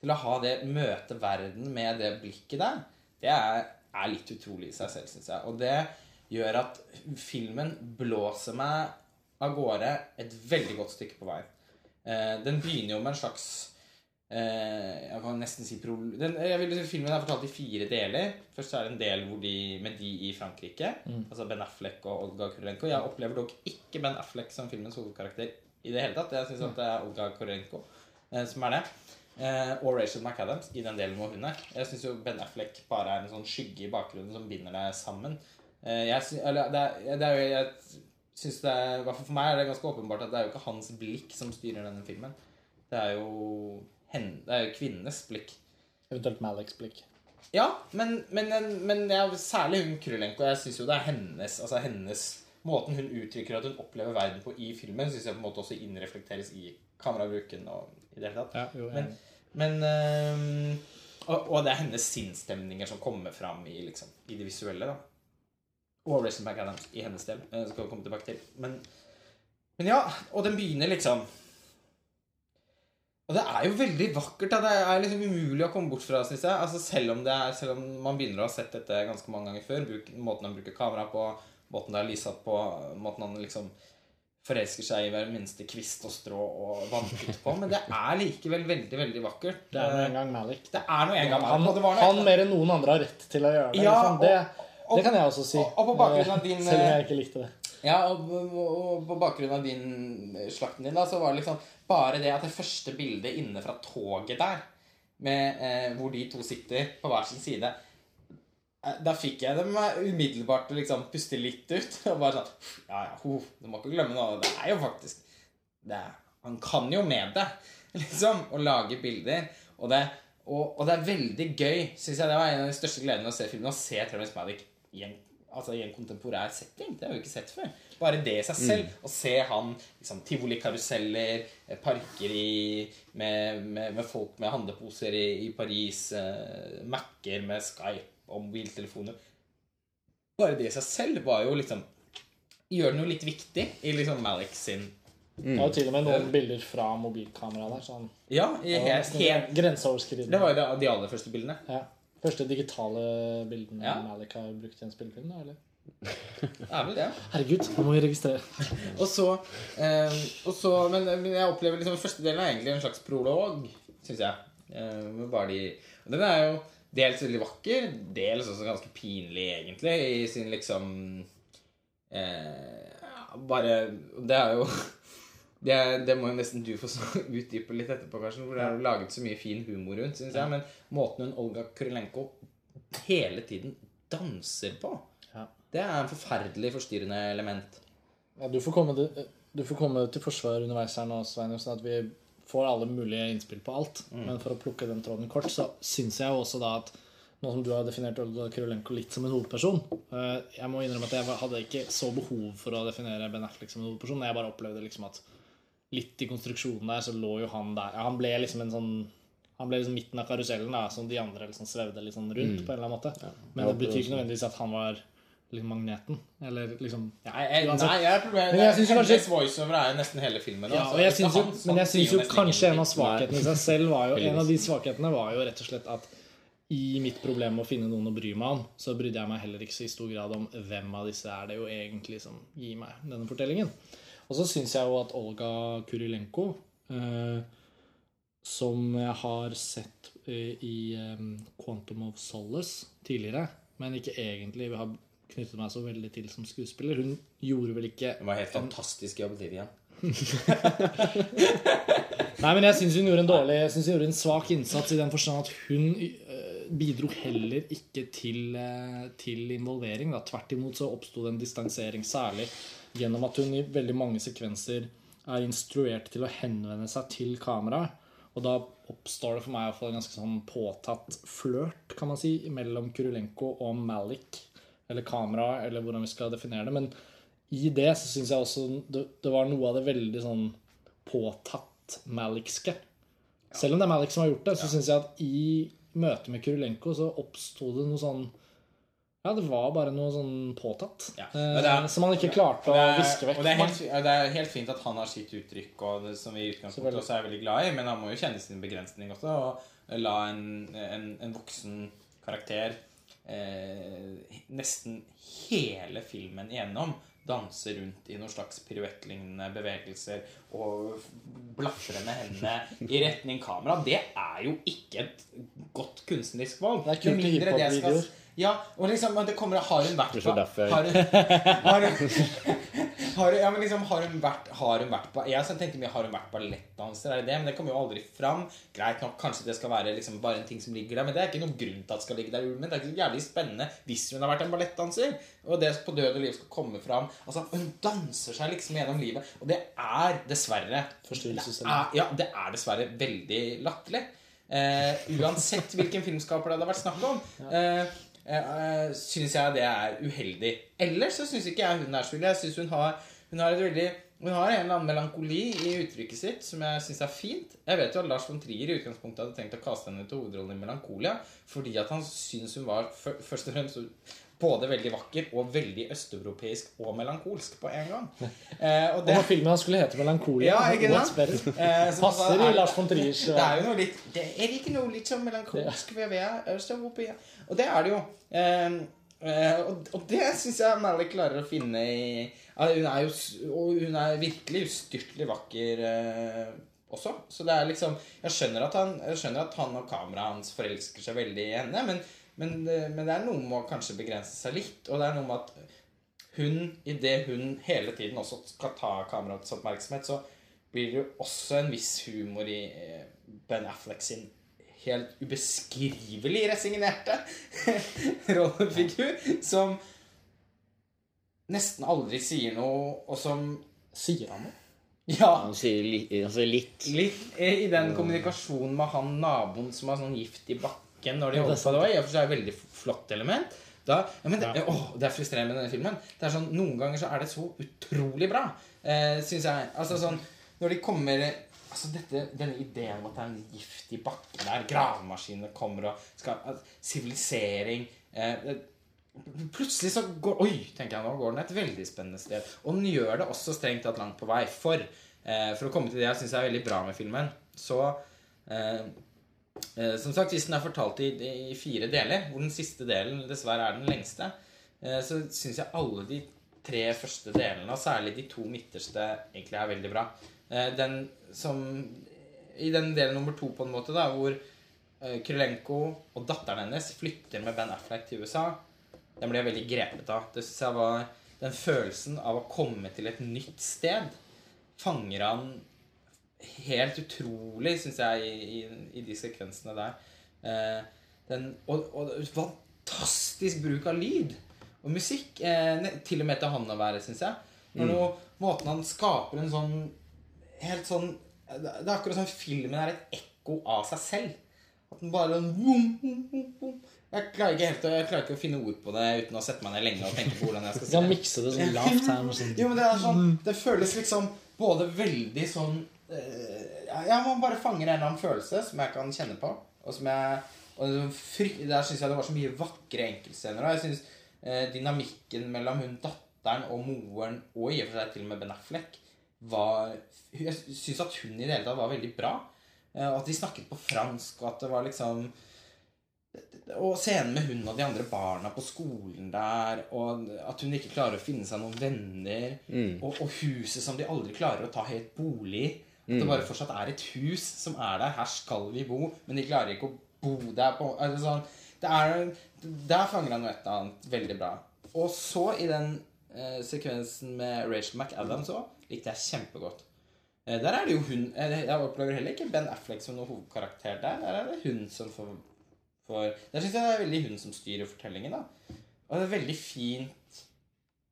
til å ha det møte verden med det blikket der, det er, er litt utrolig i seg selv, syns jeg. Og det gjør at filmen blåser meg av gårde et veldig godt stykke på vei. Eh, den begynner jo med en slags eh, Jeg kan nesten si. Den, vil Filmen er fortalt i fire deler. Først er det en del de, med de i Frankrike. Altså Ben Affleck og Olga Kurenko. Jeg opplever dog ikke Ben Affleck som filmens hovedkarakter i det hele tatt. Jeg syns det er Olga Kurenko eh, som er det. Eh, og Rachel McAdams i den delen hvor hun er. Jeg syns jo Ben Affleck bare er en sånn skygge i bakgrunnen som binder deg sammen. Eh, jeg synes, eller, det, er, det er jo jeg synes det er, For meg er det ganske åpenbart at det er jo ikke hans blikk som styrer denne filmen. Det er jo, hen, det er jo kvinnenes blikk. Eventuelt Maliks blikk. Ja, men, men, men jeg, særlig hun Krylenko. Jeg syns jo det er hennes altså hennes Måten hun uttrykker at hun opplever verden på i filmen, syns jeg på en måte også innreflekteres i kamerabruken og i det hele tatt. Ja, jo, Men, men øhm, og, og det er hennes sinnsstemninger som kommer fram i, liksom, i det visuelle. da Og Racing Back Adams i hennes del. eh, skal vi komme tilbake til. Men, men ja, og den begynner liksom Og det er jo veldig vakkert. Da. Det er liksom umulig å komme bort fra, syns jeg. Altså, selv, om er, selv om man begynner å ha sett dette ganske mange ganger før, bruk, måten han bruker kamera på, måten det er lysatt på, måten han liksom forelsker seg i hver minste kvist og strå og vannputt på. Men det er likevel veldig, veldig vakkert. Det er noe en gang Malik. Det er noe en gang Han, og noe- han mer enn noen andre har rett til å gjøre det. Ja, liksom. det, og- det kan jeg også si. og- og av din, Selv om eh, jeg ikke likte det. Ja, og, på bakgrunn av din eh, slakten din, da, så var det liksom bare det at det første bildet inne fra toget der, med, eh, hvor de to sitter på hver sin side eh, Da fikk jeg dem eh, umiddelbart til å liksom puste litt ut. <laughs> Og bare sånn Ja, ja, ho, du må ikke glemme noe. Det er jo faktisk det er, Han kan jo med det, <laughs> liksom, å lage bilder. Og det, og, og det er veldig gøy, syns jeg. Det var en av de største gledene med å se filmen. Å se Terence Malick i en altså i en kontemporær setting. Det har vi ikke sett før. Bare det i seg selv. Å se han liksom, tivolikaruseller, eh, parker i, med, med, med folk med handleposer i, i Paris, eh, Mac-er med Skype og mobiltelefoner Bare det i seg selv var jo liksom Gjør den jo litt viktig i liksom Malik sin Det var jo til og med noen bilder fra mobilkamera der. Sånn, Ja, i helt, helt Grenseoverskridende. Det var jo de aller første bildene. Ja. Første digitale bildene Ja. Malik har brukt i en spillefilm? da, eller? <laughs> Er vel det. Herregud, nå må vi registrere. <laughs> Og så, eh, og så men, men jeg opplever liksom første delen er egentlig en slags prolog, syns jeg. Eh, bare de, den er jo dels veldig vakker, dels også ganske pinlig, egentlig, i sin liksom eh, Bare Det er jo <laughs> det, det må jo nesten du få så- <laughs> utdype litt etterpå, Karsten. For det er laget så mye fin humor rundt, syns jeg. Men måten hun Olga Krylenko hele tiden danser på, Ja. det er en forferdelig forstyrrende element. Ja, du, får komme til, du får komme til forsvar underveis her nå, Svein, sånn at vi får alle mulige innspill på alt. Men for å plukke den tråden kort, så syns jeg jo også da at nå som du har definert Olga Kurolenko litt som en hovedperson eh, Jeg må innrømme at jeg hadde ikke så behov for å definere Ben Affleck som en hovedperson. Jeg bare opplevde liksom at litt i konstruksjonen der så lå jo han der. Ja, han ble liksom en sånn han ble liksom midten av karusellen, da, som de andre liksom svevde litt sånn rundt. på en eller annen måte Men det betyr ikke nødvendigvis at han var magneten. Eller liksom Nei, jeg, uansett. nei, jeg, jeg, Men jeg synes jo kanskje- voiceover er jo nesten hele filmen. Ja, altså. og jeg synes jo, men jeg syns jo kanskje en av svakhetene i seg selv var jo En av de svakhetene var jo rett og slett at i mitt problem med å finne noen å bry meg om, så brydde jeg meg heller ikke så i stor grad om hvem av disse er det jo egentlig som gir meg denne fortellingen. Og så syns jeg jo at Olga Kurilenko, eh, som jeg har sett eh, i eh, Quantum of Solace tidligere, men ikke egentlig har knyttet meg så veldig til som skuespiller Hun gjorde vel ikke Det var helt fantastisk i igjen. <laughs> <laughs> Nei, men jeg syns hun gjorde en dårlig Jeg synes hun gjorde en svak innsats i den forstand at hun eh, bidro heller ikke til, eh, til involvering. Da. Tvert imot så oppsto det en distansering, særlig gjennom at hun i veldig mange sekvenser er instruert til å henvende seg til kamera. Og da oppstår det for meg en ganske sånn påtatt flørt, kan man si, mellom Kurulenko og Malik. Eller kamera, eller hvordan vi skal definere det. Men i det så syns jeg også det, det var noe av det veldig sånn påtatt Malikske. Selv om det er Malik som har gjort det, så syns jeg at i møtet med Kurulenko så oppsto det noe sånn Ja, det var bare noe sånn påtatt. Ja. Eh, er- som han ikke klarte det å er- viske vekk. Og det er, helt, det er helt fint at han har sitt uttrykk, og det, som vi i utgangspunktet også er veldig glad i, men han må jo kjenne sin begrensning også, og la en, en, en voksen karakter eh, nesten hele filmen igjennom danse rundt i noen slags piruettlignende bevegelser og blafre med hendene i retning kamera. Det er jo ikke et godt kunstnerisk valg. Det er kult Med mindre det skal-. Ja, og liksom, det kommer Har hun vært på har hun, har hun, har, ja, men liksom, har hun vært, har hun vært på Jeg tenkte mye har hun vært ballettdanser, er det det? Men det kommer jo aldri fram. Greit nok, kanskje det skal være liksom bare en ting som ligger der, men det er ikke noen grunn til at det skal ligge der. Men det er ikke så jævlig spennende hvis hun har vært en ballettdanser, og det på død og liv skal komme fram. Altså, Hun danser seg liksom gjennom livet, og det er dessverre Forstyrrelsesstemme. Ja, det er dessverre veldig latterlig. Eh, uansett hvilken filmskaper det hadde vært snakk om. Eh, eh, syns jeg det er uheldig. Ellers så syns ikke jeg hun er ille. Jeg synes hun har, hun har et veldig hun har en eller annen melankoli i uttrykket sitt som jeg syns er fint. Jeg vet jo at Lars von Trier i utgangspunktet hadde tenkt å kaste henne til hovedrollen i Melankolia fordi at han syns hun var først og fremst både veldig vakker og veldig østeuropeisk og melankolsk på en gang. <laughs> Eh, og Og når filmen skulle hete 'Melankolia', Ja, ikke sant? Eh, Passer er- i Lars von Triers Det er jo noe litt Det er ikke noe litt sånn melankolsk ved ja. Og det er det jo. Eh, eh, og, og det syns jeg Mally klarer å finne i ja, Hun er jo Og hun er virkelig ustyrtelig vakker eh, også. Så det er liksom Jeg skjønner at han, skjønner at han og kameraet hans forelsker seg veldig i henne, men, men, det- men det er noe med å kanskje begrense seg litt. Og det er noe med at hun, idet hun hele tiden også skal ta kameraets oppmerksomhet, så blir det jo også en viss humor i eh, Ben Affleck sin helt ubeskrivelig resignerte <laughs> rollefigur, som nesten aldri sier noe, og som Sier han noe? Ja, Han sier li, altså litt litt i den kommunikasjonen med han naboen som har sånn gift i bakken når de det er holder på. Det var i og for seg et veldig flott element. Da, ja, men det, Ja. Å, det er frustrerende med denne filmen. Det er sånn, Noen ganger så er det så utrolig bra, eh, syns jeg. Altså sånn, Når de kommer Altså dette, Denne ideen om at det er en gift i bakken der, gravemaskinene kommer og skal at Sivilisering eh, Plutselig så går Oi, tenker jeg nå går den et veldig spennende sted. Og den gjør det også strengt tatt langt på vei. For eh, for å komme til det jeg syns er veldig bra med filmen, så eh, eh, Som sagt, hvis den er fortalt i, i fire deler, hvor den siste delen dessverre er den lengste, eh, så syns jeg alle de tre første delene, og særlig de to midterste, egentlig er veldig bra. Eh, den som I den delen nummer to, på en måte, da, hvor eh, Krylenko og datteren hennes flytter med Ben Affleck til USA, den ble jeg veldig grepet av. Det synes jeg var Den følelsen av å komme til et nytt sted fanger han helt utrolig, syns jeg, i, i, i de sekvensene der. Eh, den, og, og fantastisk bruk av lyd og musikk. Eh, til og med til han å være, syns jeg. Når noe, måten han skaper en sånn Helt sånn Det er akkurat som filmen er et ekko av seg selv. At den bare sånn boom, boom, boom, boom. Jeg klarer ikke helt jeg klarer ikke å finne ord på det uten å sette meg ned lenge og tenke på hvordan jeg skal <laughs> si det. mikse det sånn lavt her. Sånn. Jo, men det er sånn Det føles liksom både veldig sånn eh, ja, Man bare fanger en eller annen følelse som jeg kan kjenne på. Og som jeg og det Der syns jeg det var så mye vakre enkeltscener. Og jeg syns eh, dynamikken mellom hun datteren og moren, og i og for seg til og med Ben Affleck, var Jeg syns at hun i det hele tatt var veldig bra. Eh, og at de snakket på fransk, og at det var liksom Og scenen med hun og de andre barna på skolen der, og at hun ikke klarer å finne seg noen venner, og, og huset som de aldri klarer å ta helt bolig i. At det bare fortsatt er et hus som er der. Her skal vi bo, men de klarer ikke å bo der. på altså sånn, det er, Der fanger han noe et eller annet veldig bra. Og så i den eh, sekvensen med Rachel McAdams òg likte jeg kjempegodt. Eh, der er det jo hun eh, Jeg opplever heller ikke Ben Affleck som noen hovedkarakter der. Der er det hun som får, får Der syns jeg det er veldig hun som styrer fortellingen. da Og det er veldig fint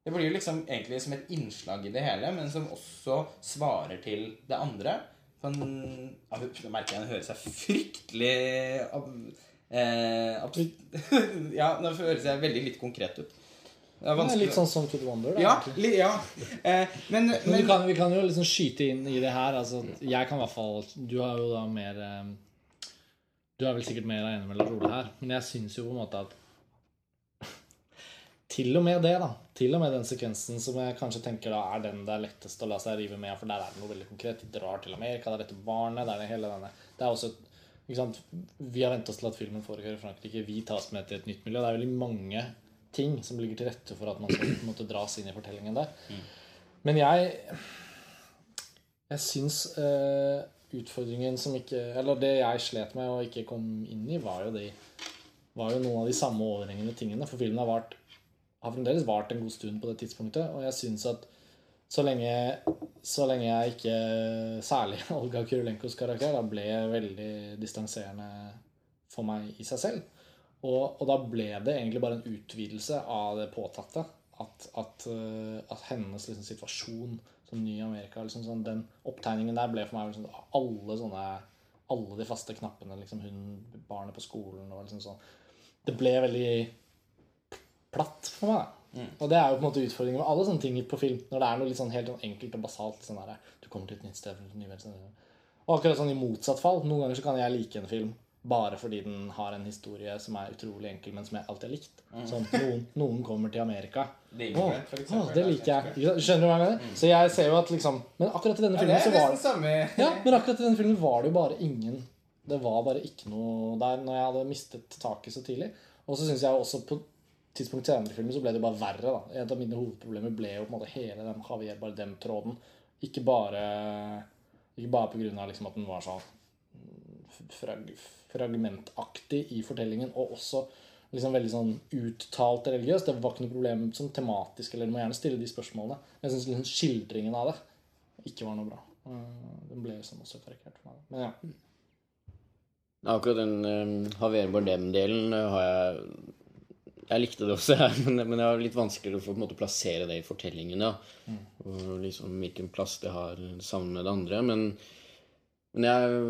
Det blir jo liksom egentlig som et innslag i det hele, men som også svarer til det andre. For ja, Nå merker jeg den hører seg fryktelig eh, <laughs> Ja, nå høres jeg veldig litt konkret ut. Det er Det vanskelig litt sånn Song to the Wonder. Da, Ja, li, ja. Eh, men, Men men vi kan, vi kan jo liksom skyte inn i det her. Altså, jeg kan i hvert fall Du har jo da mer eh, Du er vel sikkert mer enig med Lars her, men jeg syns jo på en måte at <laughs> Til og med det, da. Til og med den sekvensen som jeg kanskje tenker da er den det er lettest å la seg rive med, for der er det noe veldig konkret. De drar til Amerika, det er dette barnet, det er det hele denne Det er også ikke sant? Vi har vent oss til at filmen foregår i Frankrike. Vi tas med til et nytt miljø. Det er veldig mange ting som ligger til rette for at man skal måte dras inn i fortellingen der. Men jeg Jeg syns uh, utfordringen som ikke Eller det jeg slet med og ikke kom inn i, var jo, de, var jo noen av de samme overhengende tingene. For filmen har, vart, har fremdeles vart en god stund på det tidspunktet. Og jeg syns at så lenge, så lenge jeg ikke Særlig <laughs> Olga Kurylenkos karakter da ble veldig distanserende for meg i seg selv. Og, og da ble det egentlig bare en utvidelse av det påtatte. At, at, eh, at hennes liksom, situasjon som ny i Amerika liksom, sånn, Den opptegningen der ble for meg liksom, alle sånne Alle de faste knappene. Liksom, hun, barnet på skolen og liksom sånn Det ble veldig platt for meg. Mm. Og det er jo på en måte utfordringen med alle sånne ting på film. Når det er noe litt sånn helt sånn enkelt og basalt. Sånn der, du kommer til et nytt sted. et nytt sted. Og akkurat sånn i motsatt fall. Noen ganger så kan jeg like en film bare fordi den har en historie som er utrolig enkel, men som jeg alltid har likt. Sånn, noen, noen kommer til Amerika. Det, for eksempel, det er liker jeg. Skjønner du hva jeg mener? Så jeg ser jo at liksom Men akkurat i denne filmen det så var nesten samme ja, men akkurat i denne filmen var det jo bare ingen Det var bare ikke noe der når jeg hadde mistet taket så tidlig. Og så syns jeg også på tidspunkt senere andre filmen så ble det bare verre. da Et av mine hovedproblemer ble jo på en måte hele den Javier Bardem-tråden. Ikke bare Ikke bare av liksom at den var sånn frag, fragmentaktig i fortellingen, og også liksom veldig sånn uttalt religiøs. Det var ikke noe problem som tematisk, eller du må gjerne stille de spørsmålene. Men jeg syns liksom skildringen av det ikke var noe bra. Eh, Den ble liksom også karikert for meg. Men ja. Akkurat den um, Javier Bardem-delen uh, har jeg Jeg likte det også, jeg, <laughs> men, men var litt vanskeligere å på en måte plassere det i fortellingen. Ja. Og liksom hvilken plass det har sammen med det andre. Men, men jeg,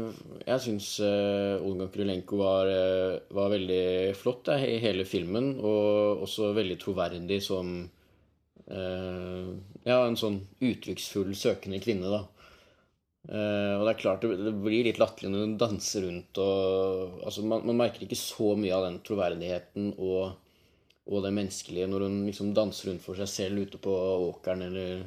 jeg syns uh, Olga Krylenko var, uh, var veldig flott i hele filmen, og også veldig troverdig som uh, Ja, en sånn uttrykksfull, søkende kvinne, da. Uh, og det er klart det, det blir litt latterlig når hun danser rundt og altså man, man merker ikke så mye av den troverdigheten og, og det menneskelige når hun liksom danser rundt for seg selv ute på åkeren eller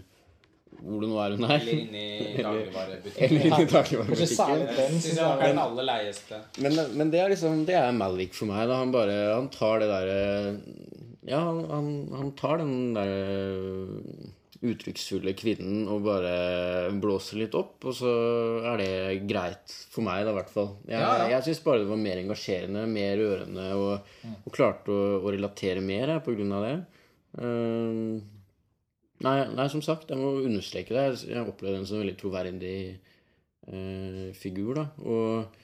hvor det nå er hun er. Eller inni <laughs> i dagligvarebutikken. inni dagligvarebutikken. særlig den. Syns synes jeg var den aller leieste. Men, men det er liksom Det er Malvik for meg. da Han bare Han tar det derre Ja, han, han, tar den derre uttrykksfulle kvinnen og bare blåser litt opp, og så er det greit for meg, da, i hvert fall. Jeg, Ja, ja. jeg syns bare det var mer engasjerende, mer rørende, og, og klarte å, å relatere mer på grunn av det. Ehm, nei, nei, som sagt, jeg må understreke det. Jeg- opplevde den som en veldig troverdig eh, figur, da. Og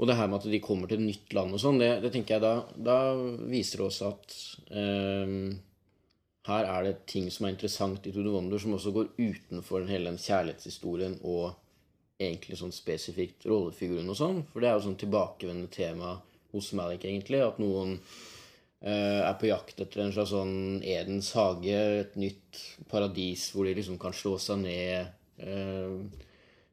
og det her med at de kommer til et nytt land og sånn, det, det tenker jeg da, da viser det oss at eh, her er det ting som er interessant i Tude Wonder, som også går utenfor hele den kjærlighetshistorien og egentlig sånn spesifikt rollefiguren og sånn. For det er jo sånn tilbakevendende tema hos Malik, egentlig. At noen er på jakt etter en slags sånn Edens hage, et nytt paradis hvor de liksom kan slå seg ned. Eh,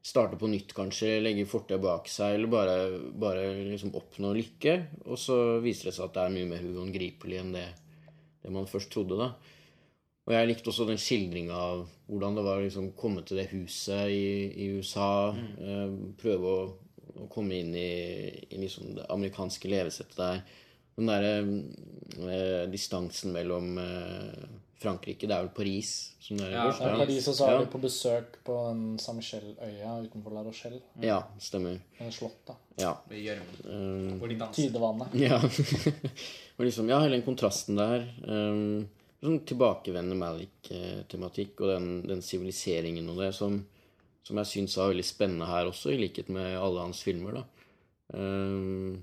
starte på nytt, kanskje, legge fortida bak seg, eller bare, bare liksom oppnå lykke. Og så viser det seg at det er mye mer uangripelig enn det, det man først trodde, da. Og jeg likte også den skildringa av hvordan det var å liksom komme til det huset i, i USA. Eh, prøve å, å komme inn i, i liksom det amerikanske levesettet der. Den derre eh, distansen mellom eh, Frankrike Det er vel Paris som det er Ja, først? Ja, Paris, og så er ja. de på besøk på den Saint-Michel-øya utenfor La Rochelle. ja, stemmer. En slott, da. Ja. Ved gjørmen. Eh, Hvor de danser. Tidevannet. Ja. <laughs> og liksom, ja, hele den kontrasten der. Um, sånn tilbakevendende Malik-tematikk og den, den siviliseringen og det som, som jeg syns var veldig spennende her også, i likhet med alle hans filmer. da. Um,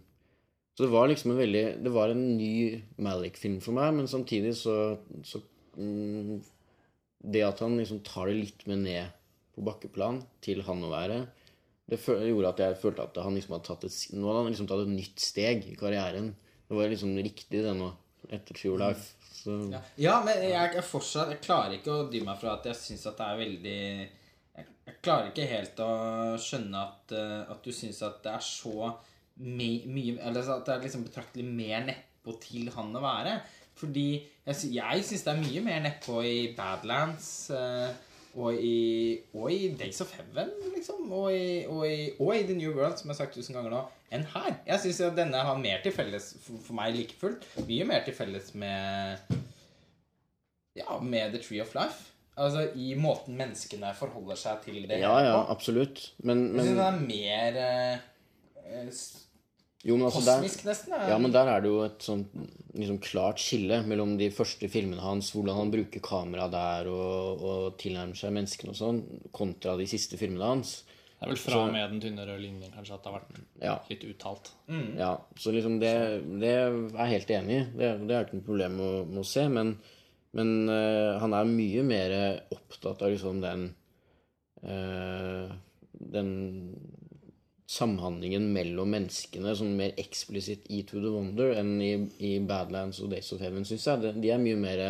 så det var liksom en veldig Det var en ny Malik-film for meg, men samtidig så, så mm, Det at han liksom tar det litt med ned på bakkeplan til han å være, det gjorde at jeg følte at han liksom hadde tatt et, nå hadde han liksom tatt et nytt steg i karrieren. Det var liksom riktig, det nå, etter True Life. Så, Ja. ja, men jeg, jeg fortsatt Jeg klarer ikke å dy meg fra at jeg syns at det er veldig jeg, jeg klarer ikke helt å skjønne at, eh, at du syns at det er så mye Eller at det er liksom betraktelig mer nedpå til han å være. Fordi jeg, sy- jeg syns det er mye mer nedpå i Badlands eh, og, i, og i Days of Heaven, liksom. Og i, og, i, og i The New World, som jeg har sagt tusen ganger nå, enn her. Jeg syns denne har mer til felles for, for meg like fullt. Mye mer til felles med ja, med The Tree of Life. Altså i måten menneskene forholder seg til det ja, ja, absolutt. Men, Jeg synes men det er mer eh, Jo, men altså der, kosmisk, nesten. eh. ja, men der er det jo et sånt liksom klart skille mellom de første filmene hans, hvordan han bruker kamera der og, og tilnærmer seg menneskene og sånn, kontra de siste filmene hans. Det er vel fra og med den tynne røde linjen kanskje at det har vært Ja. litt uttalt. Ja, så liksom det, det er jeg helt enig i. Det, det er ikke noe problem med, å- med å se. Men, men uh, han er mye mer opptatt av liksom den uh, Den samhandlingen mellom menneskene sånn mer eksplisitt i To the Wonder enn i, i Badlands og Days of Heaven, syns jeg. De, er mye mer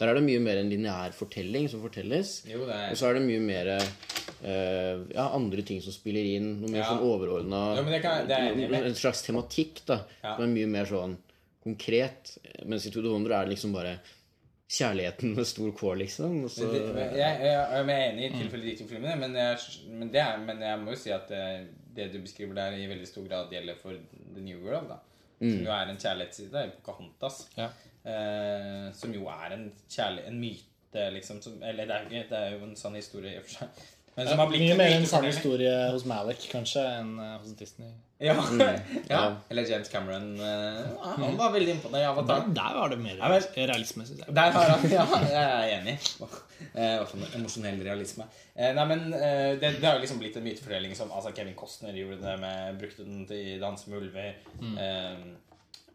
Der er det mye mer en lineær fortelling som fortelles. Jo, det er Og så er det mye mer uh, ja, andre ting som spiller inn. Noe mer Ja. sånn overordna Ja, er. En slags tematikk, da. Som er mye mer sånn konkret. Mens i To the Wonder er det liksom bare kjærligheten med stor K, liksom. Så, Jeg, jeg, jeg, jeg er enig i tilfelle de to filmene, men men, det er, men jeg må jo si at det, du beskriver der, i veldig stor grad gjelder for The New World. da Som jo er en kjærlighetsside. Pocahontas. Ja. Eh, som jo er en, kjærlig, en myte, liksom. Som, eller det er, det er jo en sann historie i og for seg. Men som har blitt Mye mer en sann historie hos Malik kanskje enn eh, hos Disney. Ja. ja. Ja. Eller James Cameron. eh, han var veldig imponert i Avatar. Der, der var det mer realisme, syns jeg. Der har han, ja, jeg er enig. Hva I hvert fall emosjonell realisme. Eh, nei, men det, det har jo liksom blitt en mytefordeling som altså Kevin Costner gjorde det med Brukte den til Dans med ulver.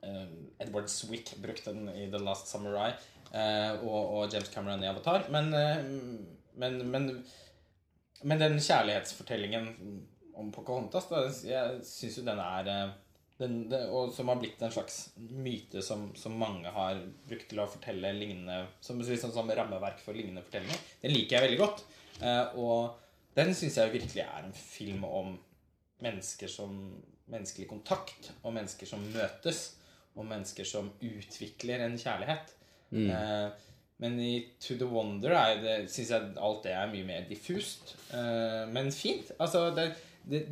Eh, Edward Swick brukte den i The Last Samurai. eh, og, og James Cameron i Avatar. Men, men, men, men den kjærlighetsfortellingen om Pocahontas, da, jeg syns jo den er eh, den, det, og som har blitt en slags myte som, som mange har brukt til å fortelle lignende Som, liksom, som rammeverk for lignende fortellinger. Den liker jeg veldig godt. Eh, og den syns jeg virkelig er en film om mennesker som Menneskelig kontakt, og mennesker som møtes. Og mennesker som utvikler en kjærlighet. Eh, men i To the Wonder syns jeg alt det er mye mer diffust. Uh, men fint. Altså, det, det,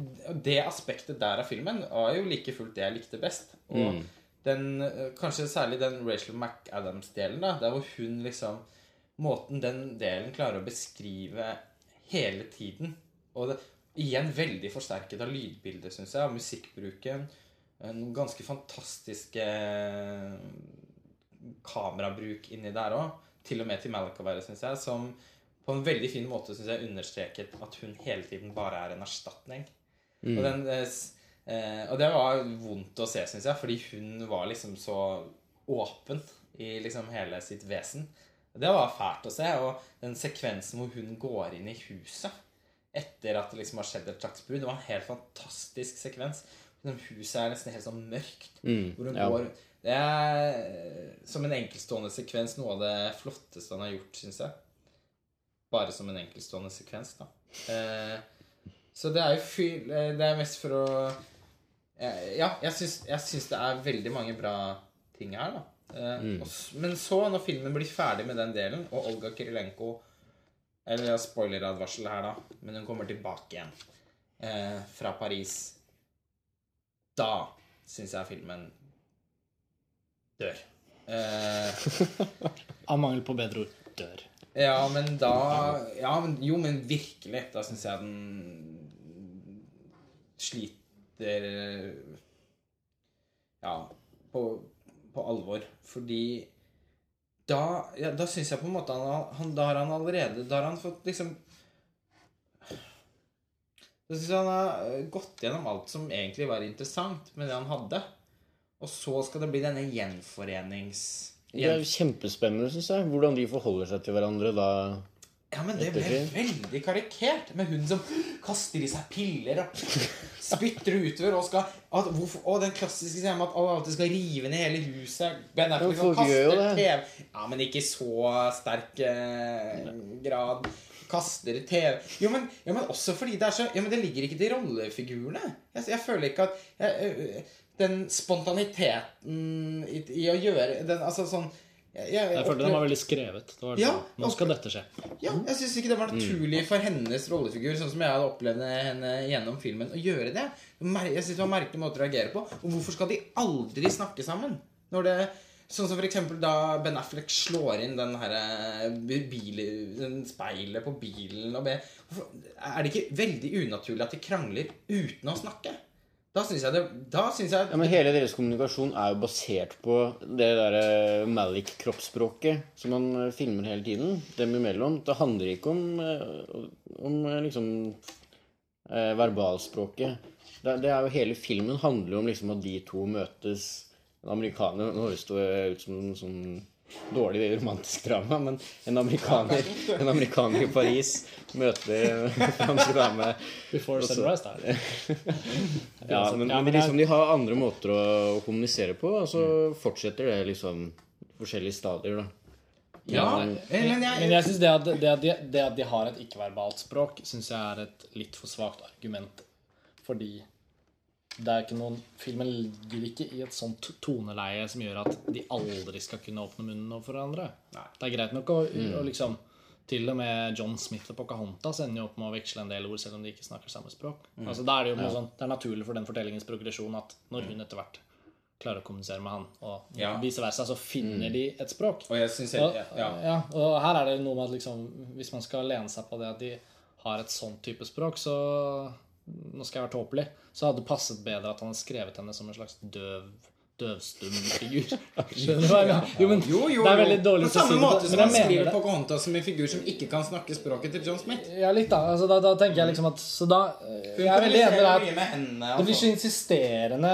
det aspektet der av filmen var jo like fullt det jeg likte best. Og den, eh, kanskje særlig den Rachel McAdams-delen, da, der hvor hun liksom Måten den delen klarer å beskrive hele tiden. Og det, igjen veldig forsterket av lydbildet, syns jeg, av musikkbruken. Noen ganske fantastisk eh, kamerabruk inni der òg. Til og med til Malakavere, syns jeg. Som på en veldig fin måte synes jeg understreket at hun hele tiden bare er en erstatning. Og, den, eh, eh, og det var vondt å se, syns jeg, fordi hun var liksom så åpen i liksom hele sitt vesen. Det var fælt å se. Og den sekvensen hvor hun går inn i huset etter at det liksom har skjedd et slags brudd, det var en helt fantastisk sekvens. Liksom Huset er nesten helt sånn mørkt. hvor hun ja. går Det er eh, som en enkeltstående sekvens noe av det flotteste han har gjort, syns jeg. Bare som en enkeltstående sekvens, da. Eh, så det er jo fyr, eh, Det er mest for å eh, Ja, jeg syns, det er veldig mange bra ting her, da. Eh, og men så, når filmen blir ferdig med den delen, og Olga Kirilenko Eller ja, spoileradvarsel her, da, men hun kommer tilbake igjen eh, fra Paris Da syns jeg filmen dør. Eh, <laughs> Av mangel på bedre ord dør. ja, men da ja, men, Jo, men virkelig. Da syns jeg den sliter Ja, på, på alvor. Fordi da, ja, da syns jeg på en måte han, han Da har han allerede Da har han fått liksom Da syns jeg han har gått gjennom alt som egentlig var interessant med det han hadde. Og så skal det bli denne gjenforenings... Det er kjempespennende, syns jeg, hvordan de forholder seg til hverandre da. Ja, men det ble veldig karikert. Med hun som kaster i seg piller og <laughs> spytter utover og skal at, hvorfor, Og den klassiske scenen med at alle alltid skal rive ned hele huset. Ben Affleck Ja, kaster. TV Ja, men ikke i så sterk eh, grad. Kaster TV jo men, jo men også fordi det er så Ja, men det ligger ikke til rollefigurene. Jeg, jeg føler ikke at jeg, Den spontaniteten i, i å gjøre den, Altså sånn jeg, jeg, Jeg følte den var veldig skrevet. Var Ja, sånn, Nå skal dette skje. ja, jeg syns ikke det var naturlig for hennes rollefigur, sånn som jeg hadde opplevd henne gjennom filmen, å gjøre det. Jeg synes det var merkelig måte å reagere på. Og hvorfor skal de aldri snakke sammen? Når det Sånn som eksempel da Ben Affleck slår inn den her bil, den speilet på bilen og be, Er det ikke veldig unaturlig at de krangler uten å snakke? Da syns jeg det Da synes jeg Ja, men Hele deres kommunikasjon er jo basert på det derre Malik-kroppsspråket som han eh, filmer hele tiden. Dem imellom. Det handler ikke om, eh, om eh, liksom eh, verbalspråket. Det, det er jo Hele filmen handler jo om liksom at de to møtes. En amerikaner Nå høres det ut som en sånn dårlig romantisk drama, men en amerikaner, en amerikaner i Paris møter en fransk dame Before Også- Sunrise da. <laughs> ja, men, men liksom, de har andre måter å, å kommunisere på, og så fortsetter det liksom forskjellige stadier, da. Ja, men jeg, Men jeg synes det at, det, at de, det at de har et ikke-verbalt språk, syns jeg er et litt for svakt argument. Fordi det er ikke noen Filmen ligger ikke i et sånt toneleie som gjør at de aldri skal kunne åpne munnen overfor hverandre. Nei. Det er greit nok å, å liksom Til og med John Smith og Pocahontas ender jo opp med å veksle en del ord selv om de ikke snakker samme språk. Altså, da er det jo noe sånn, det er naturlig for den fortellingens progresjon at når hun etter hvert klarer å kommunisere med han, og Ja. vice versa, så finner de et språk. Og jeg jeg, ja. ja, og her er det noe med at liksom, hvis man skal lene seg på det at de har et sånt type språk, så Nå skal jeg være tåpelig. Så hadde det passet bedre at han hadde skrevet henne som en slags døv døvstum figur. <laughs> Skjønner du hva jeg mener? Jo, men Jo, jo, det er veldig dårlig På samme måte som han skriver. Pocahontas som en figur som ikke kan snakke språket til John Smith. Ja, litt, da. Altså, da. Da tenker jeg liksom at Så da Jeg er veldig enig med hendene. Det blir så Altså. insisterende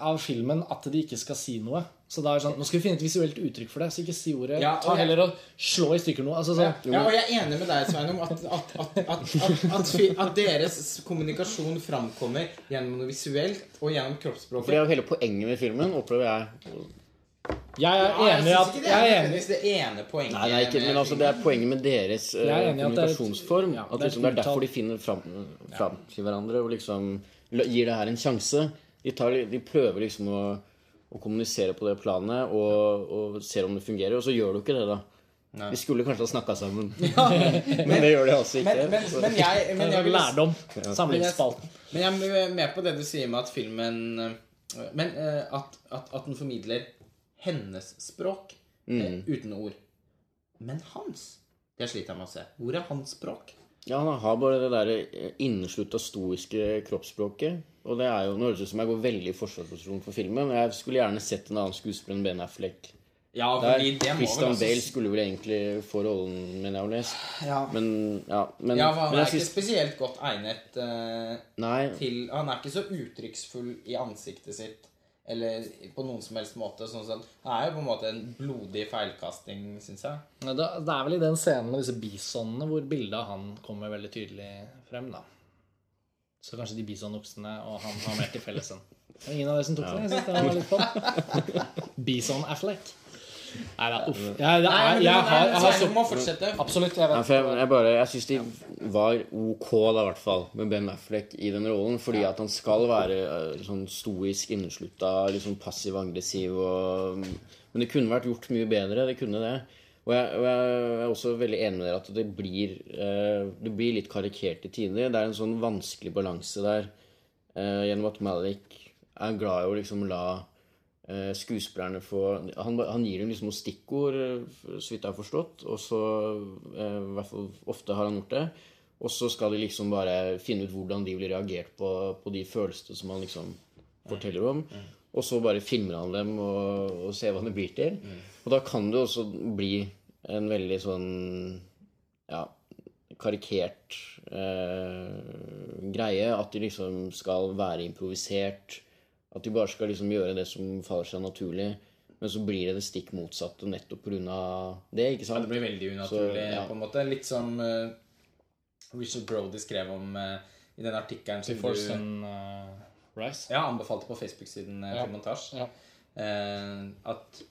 av filmen at de ikke skal si noe. Så da er det sånn, Nå skal vi finne et visuelt uttrykk for det, så ikke si ordet. Ja, Ta heller og slå i stykker noe. Altså, så, Ja, og jeg er enig med deg, Sveinung, at, at, at, at, at, at, at deres kommunikasjon framkommer gjennom noe visuelt og gjennom kroppsspråket. For det er jo hele poenget med filmen, opplever jeg. jeg er Ja, enig i jeg at syns ikke det er enig det ene poenget. Nei, nei ikke, men altså, det er poenget med deres eh, er det er kommunikasjonsform. ja, at det er liksom, det er derfor de finner fram, fram til hverandre og liksom gir det her en sjanse. De, tar, de prøver liksom å, å kommunisere på det planet og, og ser om det fungerer, og så gjør du ikke det, da. Nei. Vi skulle kanskje ha snakka sammen, <laughs> <laughs> men det gjør de altså ikke. Men, men, men jeg, <laughs> men jeg vil Lærdom. Samlingsspalten. Men jeg er med på det du sier med at filmen øh, Men øh, at, at, at den formidler hennes språk mm. uten ord. Men hans Det sliter jeg med å se. Hvor er hans språk? Ja, han har bare det der eh, inneslutta stoiske kroppsspråket. Og det er jo, Nå høres ut som jeg går veldig i forsvarsposisjon for filmen. Jeg skulle gjerne sett en annen skuespiller enn Ben Affleck. Ja, Der, det må Christian også Bale skulle vel egentlig få rollen, mener jeg å lese. ja. Men ja, men, ja, for han men er jeg ikke spesielt godt egnet uh, Nei, til Han er ikke så uttrykksfull i ansiktet sitt eller på noen som helst måte. Sånn at Det er jo på en måte en blodig feilkasting, syns jeg. Det er vel i den scenen med disse bisonene hvor bildet av han kommer veldig tydelig frem. da Så kanskje de bisonoksene og han har mer til felles enn er Ingen av dere som tok det? Jeg synes det var litt fun. <laughs> Bison Affleck. Nei da, uff. Jeg, er, jeg har, jeg har Du så, må fortsette. Absolutt. Jeg Ja, vet jeg, jeg, bare, jeg syns de var ok, da, i hvert fall, med Ben Affleck i den rollen. Fordi at han skal være eh, sånn stoisk inneslutta, liksom passiv-aggressiv og Men det kunne vært gjort mye bedre. Det kunne det. Og jeg, og jeg er også veldig enig med dere at det blir, eh, det blir litt karikert i tider. Det er en sånn vanskelig balanse der eh, gjennom at Malik er glad i å liksom la eh, skuespillerne få han, han gir dem liksom noen stikkord, eh, så vidt jeg har forstått. Og så eh, I hvert fall ofte har han gjort det. Og så skal de liksom bare finne ut hvordan de blir reagert på, på de følelsene som han liksom forteller om. Og så bare filmer han dem og, og ser hva det blir til. Og da kan det også bli en veldig sånn ja, karikert eh, greie. At de liksom skal være improvisert. At de bare skal liksom gjøre det som faller seg naturlig. Men så blir det det stikk motsatte nettopp pga. det. ikke sant? Ja, det blir veldig unaturlig Så, ja. på en måte. Litt som uh, Richard Brody skrev om uh, i den artikkelen som Before du Sun uh, Rise. ja, anbefalte på Facebook-siden uh, Ja. Ja. Uh, at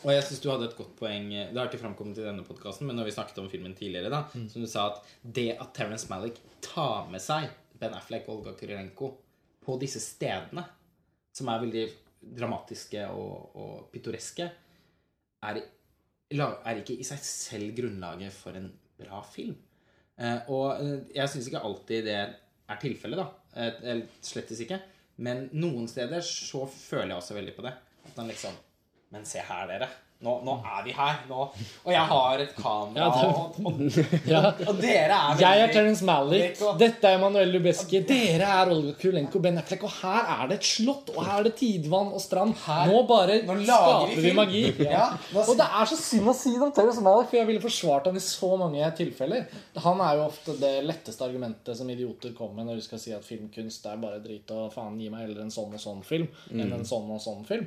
Og jeg syns du hadde et godt poeng Det har ikke framkommet i denne podkasten, men når vi snakket om filmen tidligere, da, Mm. som du sa at det at Terence Malick tar med seg Ben Affleck og Olga Kurilenko på disse stedene, som er veldig dramatiske og, og pittoreske, er, er ikke i seg selv grunnlaget for en bra film. Eh, og eh, jeg syns ikke alltid det er tilfellet, da. Eh, eller slettes ikke. Men noen steder så føler jeg også veldig på det. At han liksom Men se her, dere. Nå, nå er vi her. Nå. Og jeg har et kamera, og, og, <laughs> Ja. og dere er veldig Jeg er Terence Malick. Dette er Emanuel Lubezki. Dere er Olga Kulenko Ben Affleck. Og her er det et slott, og her er det tidvann og strand. Nå bare Nå lager vi skaper vi film. magi. Ja, Og det er så synd å si det om Terence Malick, for jeg ville forsvart han i så mange tilfeller. Han er jo ofte det letteste argumentet som idioter kommer med når de skal si at filmkunst er bare drit og faen, gi meg heller en sånn og sånn film enn en sånn og sånn film.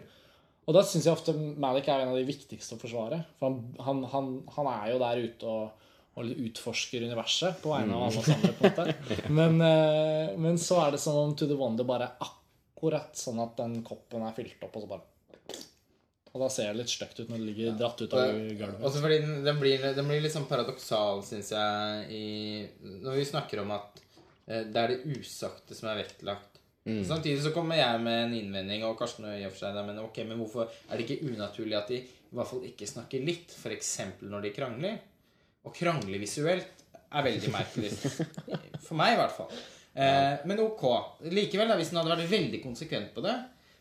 Og da syns jeg ofte Malik er en av de viktigste å forsvare. For han, han, han, han er jo der ute og, og utforsker universet på vegne av alle oss andre. på en måte <laughs> men, eh, men så er det som om To The Wonder bare er akkurat sånn at den koppen er fylt opp, og så bare Og da ser det litt stygt ut når det ligger dratt ut av gulvet. Også fordi den, den, blir, den blir litt sånn paradoksal, syns jeg, i, når vi snakker om at eh, det er det usagte som er vektlagt. Samtidig så kommer jeg med en innvending, og Karsten og i og for seg, men ok, men hvorfor er det ikke unaturlig at de i hvert fall ikke snakker litt, f.eks. når de krangler? Å krangle visuelt er veldig merkelig. <laughs> For meg, i hvert fall. Eh, men ok. Likevel, da, hvis hun hadde vært veldig konsekvent på det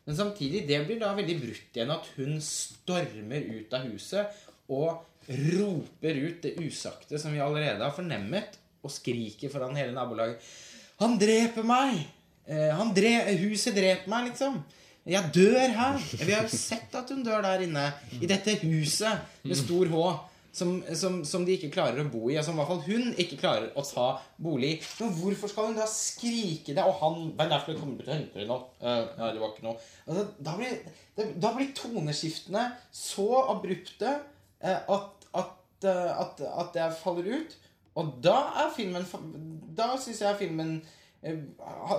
Men samtidig, det blir da veldig brutt igjen at hun stormer ut av huset og roper ut det usagte som vi allerede har fornemmet, og skriker foran hele nabolaget. Han dreper meg! Eh, han dre huset dreper meg, liksom. Jeg dør her. Vi har jo sett at hun dør der inne. I dette huset med stor H. Som, som, som de ikke klarer å bo i. Og som i hvert fall hun ikke klarer å ta bolig i. Men hvorfor skal hun da skrike det? Og han Ben Affleck kommer til å hente henne opp. Uh, ja, det var ikke noe. Altså, da, blir, da blir toneskiftene så abrupte uh, at, at, uh, at, at jeg faller ut. Og da er filmen Da syns jeg filmen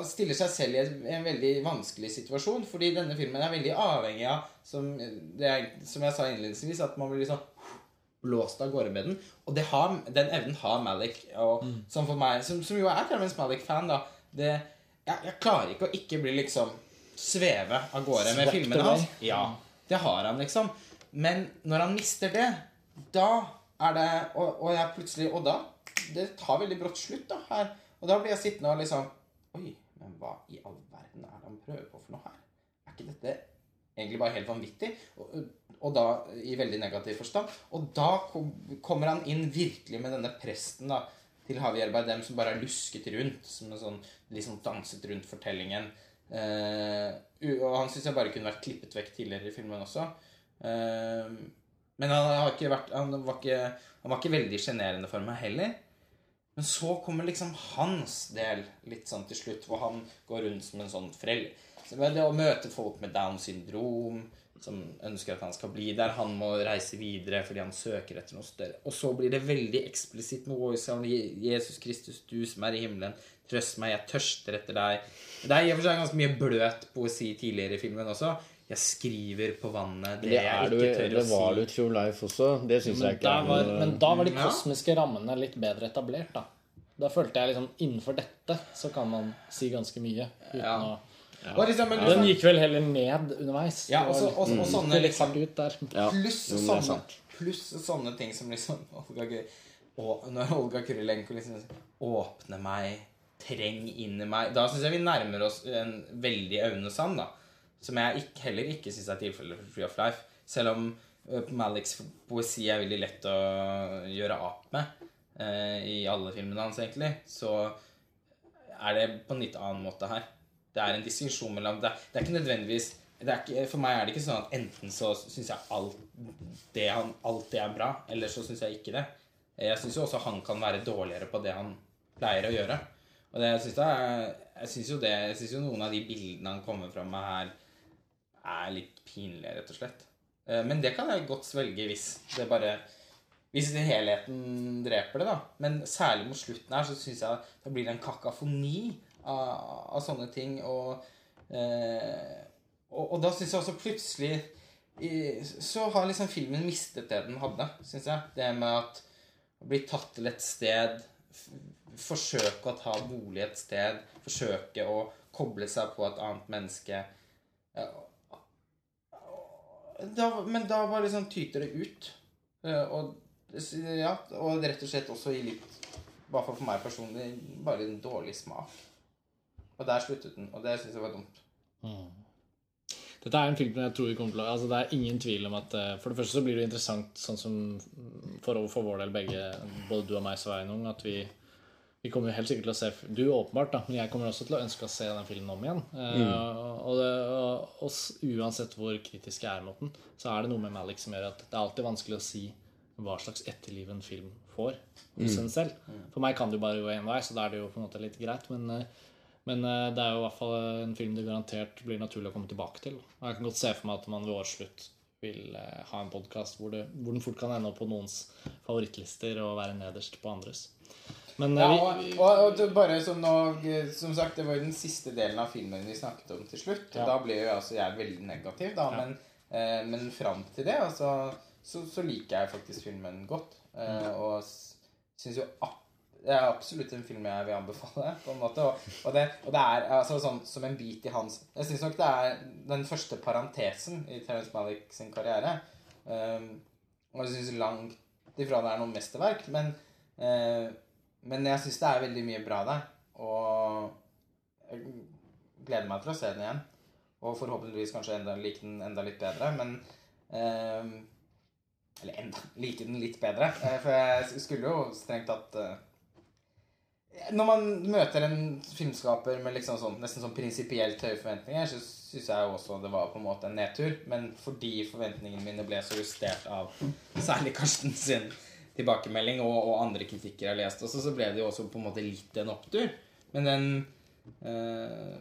stiller seg selv i en, veldig vanskelig situasjon. Fordi denne filmen er veldig avhengig av, som, det er, som jeg sa innledningsvis, at man blir liksom blåst av gårde med den. Og det har, den evnen har Malik. Og som for meg, som, som jo er Terence Malik-fan, da det, jeg, jeg klarer ikke å ikke bli liksom sveve av gårde med filmene hans. Ja, det har han, liksom. Men når han mister det, da er det Og, og jeg plutselig Og da Det tar veldig brått slutt, da, her. Og da blir jeg sittende og liksom Oi, men hva i all verden er det han prøver på for noe her? Er ikke dette egentlig bare helt vanvittig? Og, og da i veldig negativ forstand. Og da kom, kommer han inn virkelig med denne presten da til Javier Bardem som bare har lusket rundt. Som en sånn, liksom danset rundt fortellingen. Uh, og han syns jeg bare kunne vært klippet vekk tidligere i filmen også. Uh, men han, vært, han, var ikke, han var ikke veldig sjenerende for meg heller. Men så kommer liksom hans del litt sånn til slutt, hvor han går rundt som en sånn frel... Så det å møte folk med Downs syndrom, som ønsker at han skal bli der. Han må reise videre fordi han søker etter noe større. Og så blir det veldig eksplisitt med voice-sound. Jesus Kristus, du som er i himmelen, trøst meg, jeg tørster etter deg. Det er i og for seg ganske mye bløt poesi tidligere i filmen også. Jeg skriver på vannet det, Det, jeg er det, ikke tør å var si. det jo True Life også. Det syns jeg ikke er var, noe men da var de Ja. kosmiske rammene litt bedre etablert, da. Da følte jeg liksom innenfor dette så kan man si ganske mye. Uten Ja. å ja. liksom, men Den gikk vel heller ned underveis. Ja, og, så, og, og gikk sånne liksom- Pluss sånne, pluss sånne ting som liksom <laughs> Olga, og Når Olga Kurilenko liksom Åpne meg, treng inn i meg Da syns jeg vi nærmer oss en veldig Aune Sand, da. Som jeg ikke, heller ikke syns er tilfellet for Free of Life. Selv om uh, Maliks poesi er veldig lett å gjøre ap med uh, i alle filmene hans, egentlig, så er det på en litt annen måte her. Det er en distinksjon mellom det, det er ikke nødvendigvis ikke, For meg er det ikke sånn at enten så syns jeg alt det, han, alt det er bra, eller så syns jeg ikke det. Jeg syns jo også han kan være dårligere på det han pleier å gjøre. Og det, jeg syns jo jo noen av de bildene han kommer fram med her, er litt pinlig, rett og slett. Eh, men det kan jeg godt svelge hvis det bare Hvis helheten dreper det, da. Men særlig mot slutten her så syns jeg det blir en kakafoni av, av sånne ting. Og, eh, og, og da syns jeg også plutselig så har liksom filmen mistet det den hadde, syns jeg. Det med at bli tatt til et sted forsøke å ta bolig et sted, forsøke å koble seg på et annet menneske da, Men da bare liksom tyter det ut. Eh, og, ja, og rett og slett også i litt I hvert fall for meg personlig bare en dårlig smak. Og der sluttet den, og det syns jeg var dumt. Mm. Dette er en film jeg tror vi kommer til å altså Det er ingen tvil om at eh, For det første så blir det interessant, sånn som for, for vår del begge, både du og meg, Sveinung, at vi vi kommer helt sikkert til å se Du åpenbart, da, men jeg kommer også til å ønske å se den filmen om igjen. Eh, mm. Uh, og, det, og, og, uansett hvor kritisk jeg er mot den, så er det noe med Malik som gjør at det er alltid vanskelig å si hva slags etterliv en film får hos mm. en selv. Mm. For meg kan det jo bare gå én vei, så da er det jo på en måte litt greit. Men, uh, men uh, det er jo i hvert fall en film det garantert blir naturlig å komme tilbake til. Og jeg kan godt se for meg at man ved årsslutt vil ha en podkast hvor, hvor, den fort kan ende opp på noens favorittlister og være nederst på andres. Men, ja, og, og, og, bare som nå Som sagt, det var den siste delen av filmen vi snakket om til slutt. Ja. Da ble jo altså jeg veldig negativ, da. Ja. Men, eh, men fram til det altså, så, så, liker jeg faktisk filmen godt. Eh, mm. og syns jo det er absolutt en film jeg vil anbefale. på en måte Og, og, det, og det, er altså sånn som en bit i hans Jeg syns nok det er den første parentesen i Terence Malick sin karriere. Um, og jeg syns langt ifra det er noe mesterverk, men uh, men jeg syns det er veldig mye bra der. Og jeg gleder meg til å se den igjen. Og forhåpentligvis kanskje enda, like den enda litt bedre. Men eh, Eller enda like den litt bedre. Eh, for jeg skulle jo strengt tatt eh, Når man møter en filmskaper med liksom sånn, nesten sånn prinsipielt høye forventninger, så syns jeg også det var på en måte en nedtur. Men fordi forventningene mine ble så justert av særlig Karsten sin tilbakemelding og, og, andre kritikker jeg har lest også, så ble det jo også på en måte litt en opptur. Men den øh,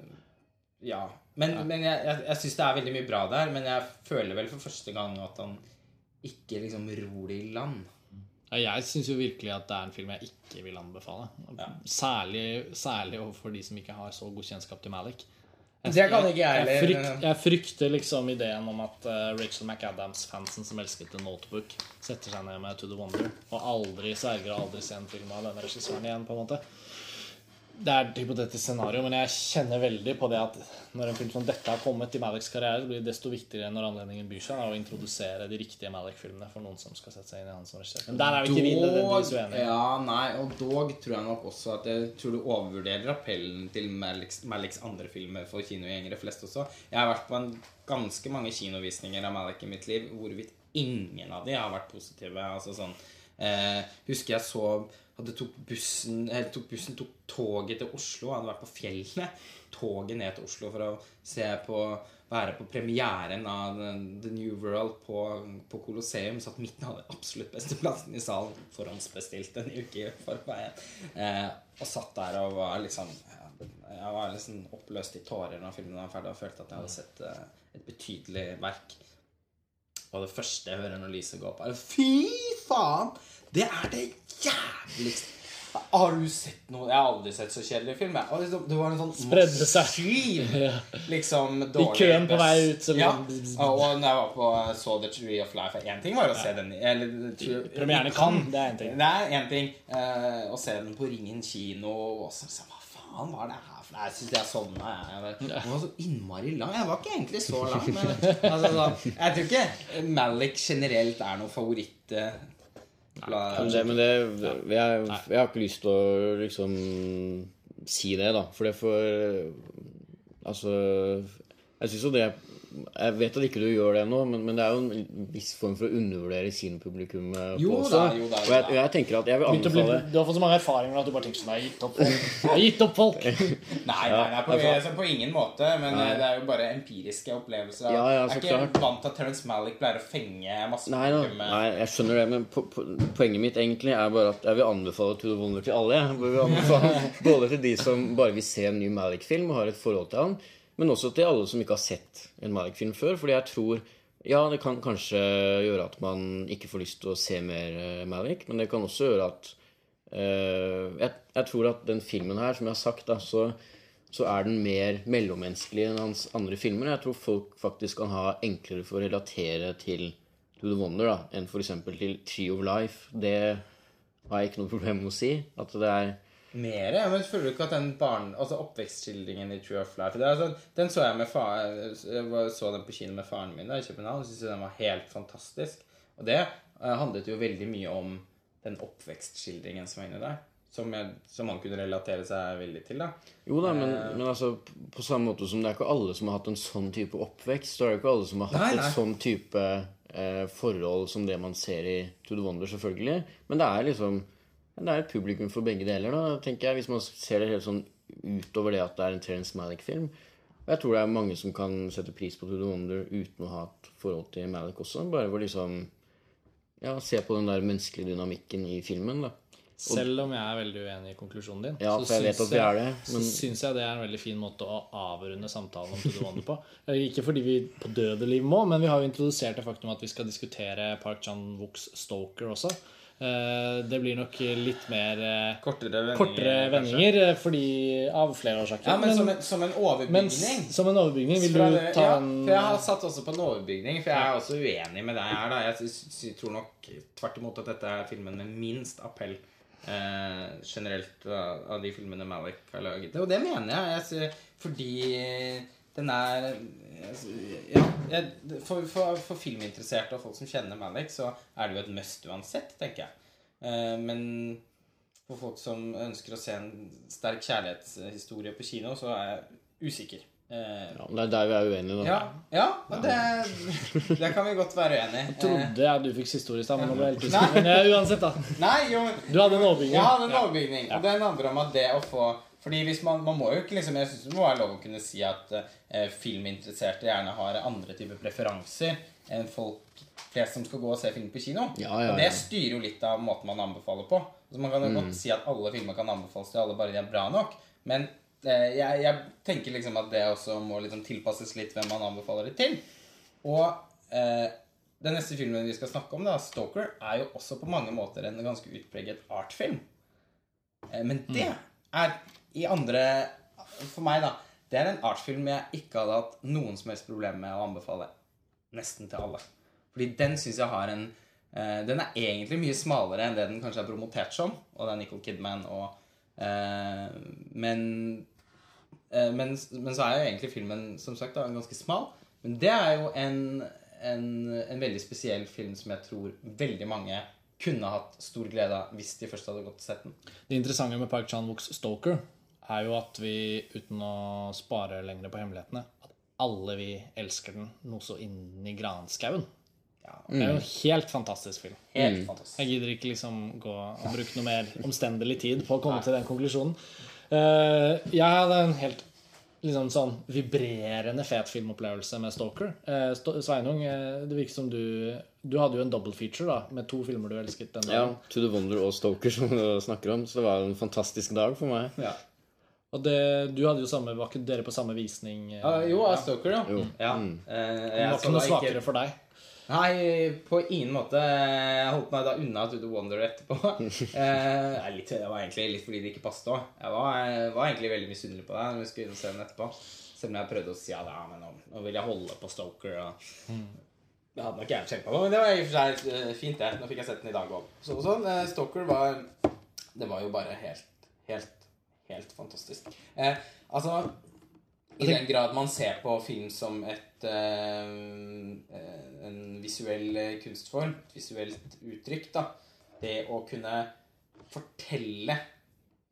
Ja. Men, ja. men jeg, jeg, jeg syns det er veldig mye bra der. Men jeg føler vel for første gang at han ikke liksom ror det i land. Ja, jeg syns jo virkelig at det er en film jeg ikke vil anbefale. Ja. Særlig, særlig overfor de som ikke har så god kjennskap til Malik. Det kan ikke jeg heller. Jeg, frykt, jeg, frykter liksom ideen om at uh, Rachel McAdams-fansen som elsket The Notebook, setter seg ned med To The Wonder og aldri sverger og aldri se en film av denne regissøren igjen. på en måte det er et hypotetisk scenario, men jeg kjenner veldig på det at når en film som dette har kommet i Maliks karriere, blir det desto viktigere når anledningen byr seg å introdusere de riktige Malik-filmene for noen som skal sette seg inn i han som regissør. Men der er vi ikke nødvendigvis uenige. Ja, nei, og dog tror jeg nok også at jeg tror du overvurderer appellen til Maliks, Maliks andre filmer for kinogjengere flest også. Jeg har vært på en ganske mange kinovisninger av Malik i mitt liv hvorvidt ingen av de har vært positive. Altså sånn eh, Husker jeg så hadde tok bussen, tok bussen, tok toget til Oslo. Han Hadde vært på fjellene. Toget ned til Oslo for å se på være på premieren av The New World på, på Colosseum. Satt midten av den absolutt beste plassen i salen. Forhåndsbestilt en uke i forveien. Eh, og satt der og var liksom Jeg var liksom oppløst i tårer når filmen var ferdig og følte at jeg hadde sett eh, et betydelig verk. Og det første jeg hører når lyset går opp, er Fy faen! Det er det jævligste har du sett noe Jeg har aldri sett så kjedelig film. Jeg. det var en sånn Spredde seg. <laughs> liksom dårlig I køen på vei ut. Som ja. Og når jeg var på så The Tree of Life Én ting var å se den eller, Premieren kan, det er én ting. Det er én ting. Uh, å se den på Ringen kino. Og så, så, hva faen var det her for Jeg syns jeg sovna. Jeg, Den var så innmari lang. Jeg var ikke egentlig så lang. Men <laughs> altså, så, jeg tror ikke Malik generelt er noe favoritt. Nei, det, men det, jeg, jeg, har ikke lyst til å liksom si det, da. For det får Altså Jeg synes jo det Jeg vet at ikke du gjør det nå, men, men det er jo en viss form for å undervurdere sin publikum eh, Jo på Det er, jo da, jo Og jeg, jeg tenker at jeg vil anbefale du har fått så mange erfaringer at du bare tenker sånn Jeg har gitt opp folk. Jeg har gitt opp folk. <laughs> Nei, nei, nei på, altså, på ingen måte. Men nei. det er jo bare empiriske opplevelser. Ja, ja, jeg er ikke klart. vant til at Terence Malick pleier å fenge masse Nei, publikum med- nei, jeg skjønner det, men po po poenget mitt egentlig er bare at jeg vil anbefale To the Wonder til alle. Jeg vil anbefale <laughs> Både til de som bare vil se en ny Malick-film og har et forhold til han, men også til alle som ikke har sett en Malik-film før. Fordi jeg tror Ja, det kan kanskje gjøre at man ikke får lyst til å se mer eh, Malik, men det kan også gjøre at uh, jeg, jeg tror at den filmen her, som jeg har sagt, da, så så er den mer mellommenneskelig enn hans andre filmer. Jeg tror folk faktisk kan ha enklere for å relatere til To The Wonder da, enn f.eks. til Tree of Life. Det har jeg ikke noe problem med å si. At det er Mer? ja, Men føler du ikke at den barn... Altså oppvekstskildringen i True of Life det er sånn, Den så jeg med far, jeg så den på kino med faren min da, i København. syntes den var helt fantastisk. Og det eh, handlet jo veldig mye om den oppvekstskildringen som var inni der. Som, jeg, som man kunne relatere seg veldig til. da. Jo da, men, men altså på samme måte som det er ikke alle som har hatt en sånn type oppvekst, så er det ikke alle som har hatt Nei, nei. et sånn type eh, forhold som det man ser i To The Wonder, selvfølgelig. Men det er liksom Det er et publikum for begge deler, da, tenker jeg, hvis man ser det helt sånn utover det at det er en Terence Malick-film. Og jeg tror det er mange som kan sette pris på To The Wonder uten å ha et forhold til Malick også. Bare for liksom Ja, se på den der menneskelige dynamikken i filmen, da. Selv om jeg er veldig uenig i konklusjonen din, Ja, så syns jeg jeg, det, men... det, så syns jeg det er en veldig fin måte å avrunde samtalen om To The Wonder på. <laughs> Eh, Ikke fordi vi på døde liv må, men vi har jo introdusert det faktum at vi skal diskutere Park Chan-wooks Stoker også. Eh, Det blir nok litt mer eh, Kortere vendinger. kortere vendinger eh, fordi, av flere årsaker. Ja, men som en, som en men overbygning. som en overbygning, vil du det- ta ja, en For jeg har satt også på en overbygning, for jeg er også uenig med deg her. da Jeg tror nok tvert imot at dette er filmen med minst appell eh, generelt av, av de filmene Malik har laget. Og det mener jeg. jeg fordi den er Ja, for, for, for filminteresserte og folk som kjenner Malik, så er det jo et must uansett, tenker jeg. Eh, men for folk som ønsker å se en sterk kjærlighetshistorie på kino, så er jeg usikker. Eh, ja, det er der vi er uenige, da. ja, ja og det, det kan vi godt være uenige i. Trodde jeg du fikk siste ord i stad, men nå ble jeg helt usikker. Men eh, uansett, da. Nei, jo, Du hadde en overbygning. Ja, en overbygning. Og den handler om at det å få Fordi hvis man, man må jo ikke liksom Jeg syns det må være lov å kunne si at eh, filminteresserte gjerne har andre typer preferanser enn folk flest som skal gå og se film på kino. Ja, ja, Og det styrer jo litt av måten man anbefaler på. Så Man kan jo Mm. godt si at alle filmer kan anbefales til alle, bare de er bra nok. Men eh, jeg, jeg tenker liksom at det også må liksom tilpasses litt hvem man anbefaler det til. Og eh, den neste filmen vi skal snakke om, da, 'Stalker', er jo også på mange måter en ganske utpreget artfilm. Eh, Men det er i andre For meg, da. Det er en artfilm jeg ikke hadde hatt noen som helst problem med å anbefale nesten til alle. Fordi den syns jeg har en uh, Den er egentlig mye smalere enn det den kanskje er promotert som. Og det er Nicole Kidman og uh, Men uh, men, men så er jo egentlig filmen som sagt da, ganske smal. Men det er jo en, en, en veldig spesiell film som jeg tror veldig mange kunne hatt stor glede av hvis de først hadde gått og sett den. Det interessante med Park Chan-wooks Stoker er jo at vi, uten å spare lenger på hemmelighetene, at alle vi elsker den noe så inni i granskauen. Ja, Det er jo en helt fantastisk film. Helt fantastisk. Jeg gidder ikke liksom gå og bruke noe mer <laughs> omstendelig tid på å komme til den konklusjonen. Uh, jeg hadde en helt liksom sånn vibrerende fet filmopplevelse med Stalker. Eh, Sveinung, eh, det virker som du Du hadde jo en double feature da, med to filmer du elsket den Ja. To The Wonder og Stalker, som du snakker om. Så det var en fantastisk dag for meg. Ja. Og det, du hadde jo samme, Var ikke dere på samme visning? Uh, Ja, jo, av Stoker, ja. Jo. ja. Mm. Eh, det var ikke noe da svakere for deg? Nei, på ingen måte. Jeg holdt meg da unna To The Wonder etterpå. <laughs> Eh, litt, det var egentlig litt fordi det ikke passet òg. Jeg var, var egentlig veldig misunnelig på deg når vi skulle inn og se den etterpå. Selv om jeg prøvde å si at ja, men nå, nå vil jeg holde på Stoker. Og... Det hadde nok jeg kjempa på, men det var i og for seg eh, fint, det. Nå fikk jeg sett den i dag òg. Så, sånn, Stoker var Det var jo bare helt, helt, helt fantastisk. Eh, altså i den grad man ser på film som et eh, eh, en visuell eh, kunstform, et visuelt uttrykk, da. Det å kunne fortelle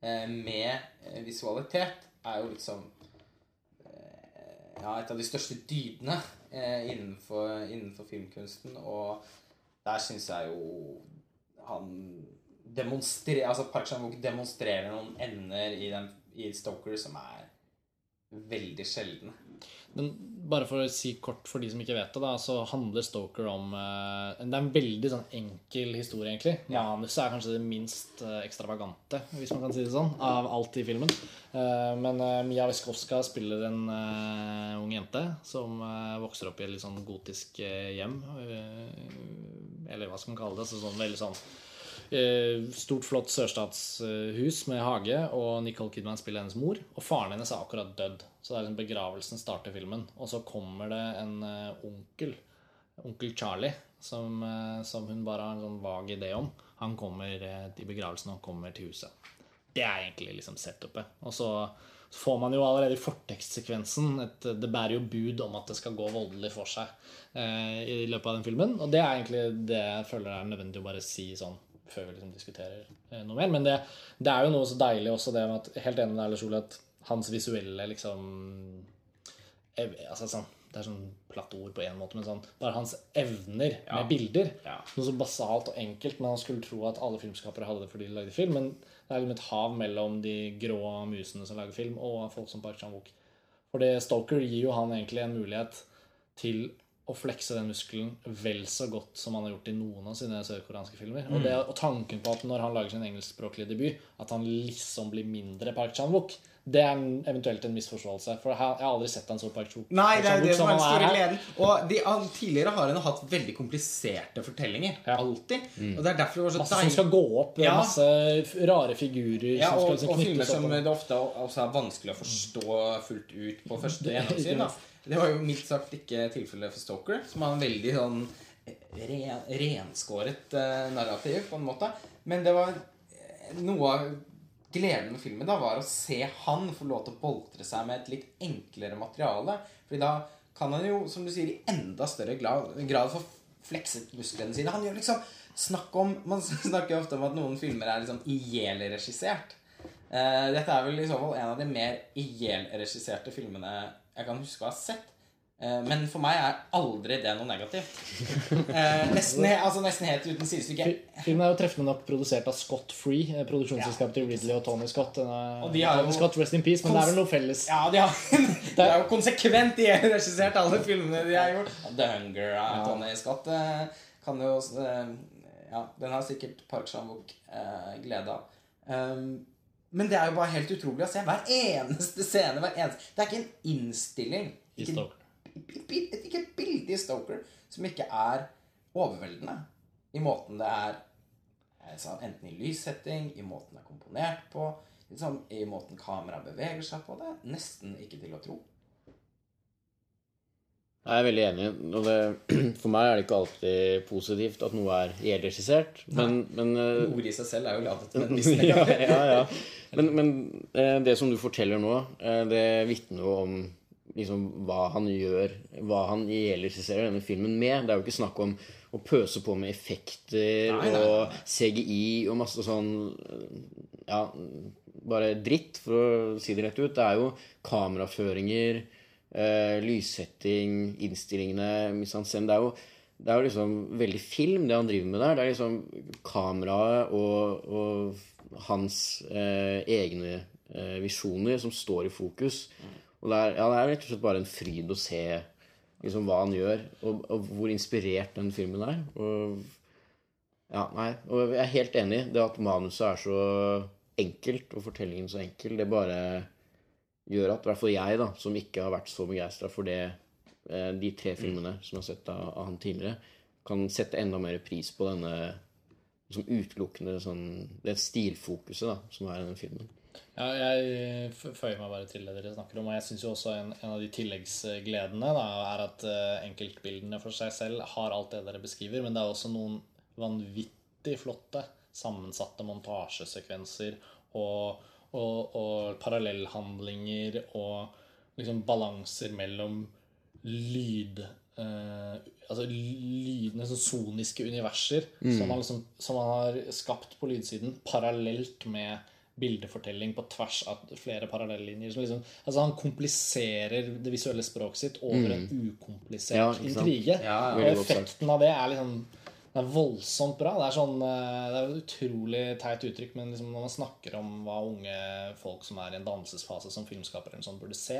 eh, med eh, visualitet er jo liksom eh, ja, et av de største dydene eh, innenfor, innenfor filmkunsten. Og der syns jeg jo han demonstrerer Altså Park Chan-wook demonstrerer noen ender i, den, i Stoker som er veldig sjeldne. Men bare for å si kort for de som ikke vet det, da, så handler Stoker om eh, Det er en veldig sånn enkel historie, egentlig. Manuset er kanskje det minst eh, ekstravagante, hvis man kan si det sånn, av alt i filmen. Eh, men Mia Westkowska spiller en ung jente som vokser opp i et litt sånn gotisk hjem. eller hva skal man kalle det? Så sånn veldig sånn Stort, flott sørstatshus med hage, og Nicole Kidman spiller hennes mor. Og faren hennes er akkurat dødd, så det er liksom begravelsen starter filmen. Og så kommer det en eh, onkel, onkel Charlie, som, eh, som hun bare har en sånn vag idé om. Han kommer til begravelsen og kommer til huset. Det er egentlig liksom setupet. Og så får man jo allerede i fortekstsekvensen et, Det bærer jo bud om at det skal gå voldelig for seg eh, i løpet av den filmen. Og det er egentlig det jeg føler er nødvendig å bare si sånn før vi liksom diskuterer eh, noe mer. Men det, det er jo noe så deilig også det med at Helt enig med deg, Lars Ole, at hans visuelle liksom altså sånn, Det er sånn platt ord på én måte, men sånn bare hans evner Ja. med bilder. Ja. Noe så basalt og enkelt. Man skulle tro at alle filmskapere hadde det fordi de lagde film, men det er liksom et hav mellom de grå musene som lager film, og folk som Park Chan-wook. For Stoker gir jo han egentlig en mulighet til å flekse den muskelen vel så godt som han har gjort i noen av sine sørkoreanske filmer. Og, det, og tanken på at når han lager sin engelskspråklige debut, at han liksom blir mindre Park Chan-wook, det er en, eventuelt en misforståelse. For jeg har aldri sett han så Park Chan-wook Nei, det er det som er store her. gleden. Og de, han, tidligere har han hatt veldig kompliserte fortellinger. Ja. Alltid. Og det er derfor det var så Masse som skal gå opp, Ja. masse rare figurer Ja, som skal og, liksom og filmer som det ofte også er vanskelig å forstå fullt ut på første gjennomsyn. Det var jo mildt sagt ikke tilfellet for Stoker, som har en veldig sånn ren, renskåret uh, narrativ, på en måte. Men det var eh, noe av gleden med filmen da var å se han få lov til å boltre seg med et litt enklere materiale. Fordi da kan han jo, som du sier, i enda større grad få flekset musklene sine. Han gjør liksom Snakk om Man <laughs> snakker jo ofte om at noen filmer er liksom ihjelregissert. Uh, dette er vel i så fall en av de mer ihjelregisserte filmene jeg kan huske å ha sett. Eh, men for meg er aldri det noe negativt. <laughs> Eh, nesten, altså nesten helt uten sidestykke. Filmen er jo treffende nok produsert av Scott Free, eh, produksjonsselskapet til Ridley og Tony Scott. Den er- Og de har jo- Scott, Rest in peace, men det er vel noe felles. Ja, de har, <laughs> de har jo konsekvent ihjelregissert alle filmene de har gjort. The Hunger av Tony Scott eh, kan jo eh, Ja, den har sikkert Park Chan-wook eh, glede av. Um, men det er jo bare helt utrolig å se hver eneste scene. Hver eneste, det er ikke en innstilling. Ikke, ikke et bilde i Stoker som ikke er overveldende. I måten det er eh, Enten i lyssetting, i måten det er komponert på, liksom, i måten kameraet beveger seg på. Det er nesten ikke til å tro. Jeg er veldig enig. Og det, <clears throat> for meg er det ikke alltid positivt at noe er ihjelregissert. Men, men eh, Ordet i seg selv er jo ladet til en <laughs> viss ja, ja, ja. Men, men eh, det som du forteller nå, eh, det vitner jo om liksom, hva han gjør, hva han ihjelregisserer denne filmen med. Det er jo ikke snakk om å pøse på med effekter Nei, nei, nei, og CGI og masse sånn Ja, bare dritt, for å si det rett ut. Det er jo kameraføringer, lyssetting, innstillingene, misansen. Det er jo det er liksom veldig film, det han driver med der. Det er liksom kameraet og, og hans eh, egne eh, visjoner som står i fokus. Og det er, ja, det er rett og slett bare en fryd å se liksom, hva han gjør, og, og hvor inspirert den filmen er. Og, ja, nei, og jeg er helt enig. Det at manuset er så enkelt, og fortellingen så enkel, det bare gjør at i hvert fall jeg, da, som ikke har vært så begeistra for det eh, de tre filmene som jeg har sett av, av han tidligere, kan sette enda mer pris på denne liksom utelukkende sånn, det stilfokuset da, som er i den filmen. Ja, jeg f- føyer meg bare til det dere snakker om. Og jeg syns jo også en, en av de tilleggsgledene da, er at eh, enkeltbildene for seg selv har alt det dere beskriver, men det er også noen vanvittig flotte sammensatte montasjesekvenser og, og, og parallellhandlinger og liksom balanser mellom lyd eh, Altså lydene, sånn soniske universer som, man liksom, som man har skapt på lydsiden parallelt med bildefortelling på tvers av flere parallellinjer. Liksom, altså Han kompliserer det visuelle språket sitt over en ukomplisert Ja, intrige. Ja, ja. Og effekten av det er liksom det er voldsomt bra. Det er sånn eh, Det er et utrolig teit uttrykk, men liksom når man snakker om hva unge folk som er i en dannelsesfase som filmskapere sånn burde se,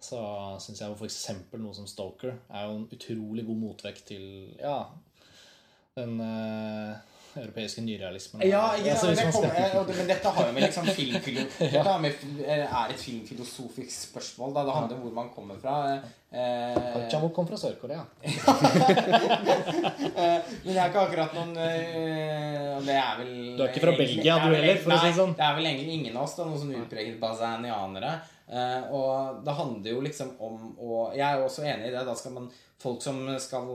så syns jeg f.eks. noe som Stoker er jo en utrolig god motvekt til ja, den eh, europeiske nyrealismen. Ja, ja Altså, sant, det kommer, skal- men dette har jo med liksom filmfilo <laughs> med, eh, er et filmfilosofisk spørsmål. Da. Det handler om hvor man kommer fra. Eh, Chan-wook kom fra Sør-Korea. <laughs> Eh, Men jeg er ikke akkurat noen eh, Det er vel Du er ikke fra Belgia, du heller, for å si sånn. Det er vel egentlig ingen av oss, da, noen sånn utpreget basanianere. Uh, og det handler jo liksom om å Jeg er jo også enig i det. Da skal man Folk som skal,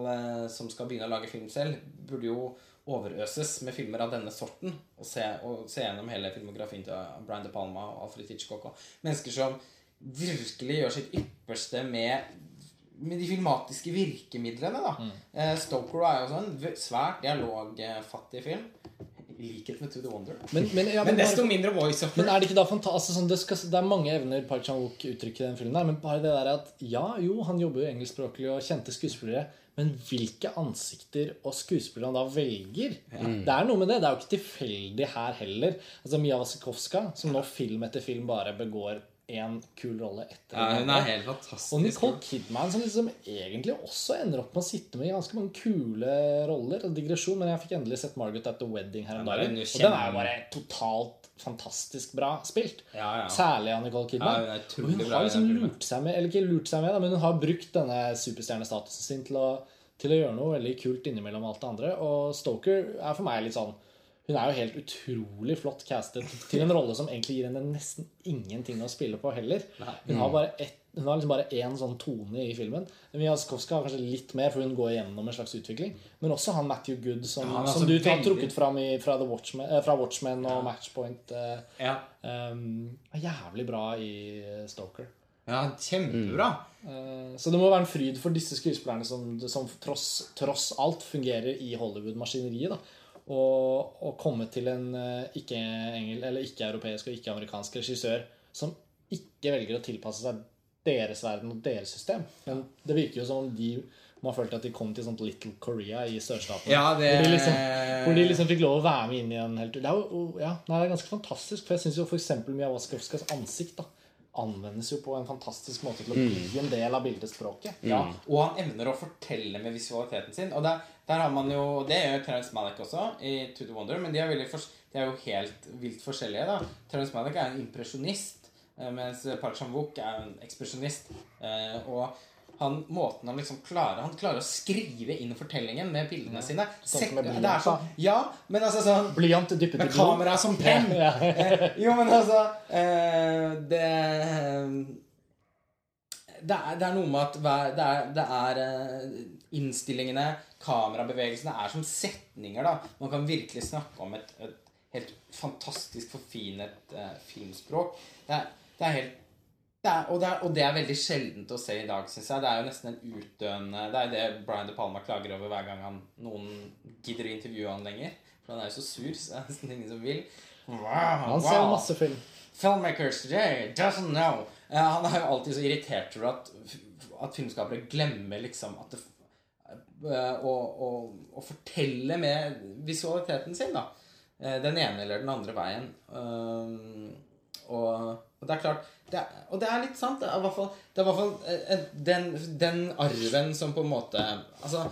som skal begynne å lage film selv, burde jo overøses med filmer av denne sorten. Og se, og se gjennom hele filmografien til Brian De Palma og Alfred Hitchcock. Og mennesker som virkelig gjør sitt ypperste med med de filmatiske virkemidlene, da. Mm. Eh, Stoker er jo en svært dialogfattig film. I likhet med To the Wonder. Men, men, ja, <laughs> Men men, desto mindre voiceover. men er det ikke da fantastisk sånn, det, skal, det er mange evner Park Chan-wook uttrykker i den filmen, der, men bare det der at ja, jo, han jobber jo engelskspråklig og kjente skuespillere, men hvilke ansikter og skuespillere han da velger Det er noe med det. Det er jo ikke tilfeldig her heller. Altså Mia Wasikowska, som nå film etter film bare begår én kul rolle etter Ja, hun er helt fantastisk. Og Nicole Kidman, som liksom egentlig også ender opp med å sitte med i ganske mange kule roller. Altså digresjon, men jeg fikk endelig sett Margaret at the Wedding her om Ja, dagen. Og den er jo bare totalt fantastisk bra spilt. Ja, ja. Særlig av Nicole Kidman. er og hun har liksom lurt seg med, eller ikke lurt seg med, da, men hun har brukt denne superstjernestatusen sin til å, til å gjøre noe veldig kult innimellom alt det andre. Og Stoker er for meg litt sånn Hun er jo helt utrolig flott castet til en rolle som egentlig gir henne nesten ingenting å spille på heller. Hun har bare ett hun har liksom bare én sånn tone i filmen. Mia Skowska har kanskje litt mer, for hun går igjennom en slags utvikling. Men også han Matthew Good, som, Ja, som så du har trukket fram i, fra, The Watchmen, eh, fra Watchmen og Matchpoint. Eh, Ja. um, er jævlig bra i eh, Stoker. ja, kjempebra. Eh, Så det må være en fryd for disse skuespillerne som, som tross, tross alt fungerer i Hollywood-maskineriet. og komme til en ikke-europeisk og ikke-amerikansk regissør som ikke velger å tilpasse seg deres verden og deres system. Men det virker jo som om de må ha følt at de kom til sånt Little Korea i sørstaten. Ja, det hvor, de liksom, hvor de liksom fikk lov å være med inn i en helt Det er jo ja, det er ganske fantastisk. For jeg syns jo f.eks. Mia Wasikowskas ansikt da anvendes jo på en fantastisk måte til å bli en del av bildespråket. Ja, og han evner å fortelle med visualiteten sin. Og der, der har man jo Det gjør Terence Malick også i To the Wonder, men de er, de er jo helt vilt forskjellige. da Terence Malick er en impresjonist, mens Park Chan-wook er en ekspresjonist. Eh, Og han, måten han liksom klarer Han klarer å skrive inn fortellingen med bildene sine. sånn Sett- med det er sånn, ja, men altså sånn Blyant dyppet i Med blod. kamera som penn! Ja. Eh, <laughs> jo, men altså eh, det, det, er, det er noe med at hver, det er, det er eh, innstillingene, kamerabevegelsene, er som setninger. da Man kan virkelig snakke om et, et helt fantastisk forfinet eh, filmspråk. Det er, det er helt det er, og, det er, og det er veldig sjeldent å se i dag, syns jeg. Det er jo nesten en utdøende Det er det Brian De Palma klager over hver gang han, noen gidder å intervjue han lenger. For han er jo så sur, så det er nesten ingen som vil. Wow, Han ser wow. masse film. Filmmakers today doesn't know. Eh, han er jo alltid så irritert over at, at filmskapere glemmer liksom at det, eh, å, å, å fortelle med visualiteten sin, da. Eh, den ene eller den andre veien. Um, og, og det er klart det er, Og det er litt sant. Det er i hvert fall, det er i hvert fall eh, den, den arven som på en måte Altså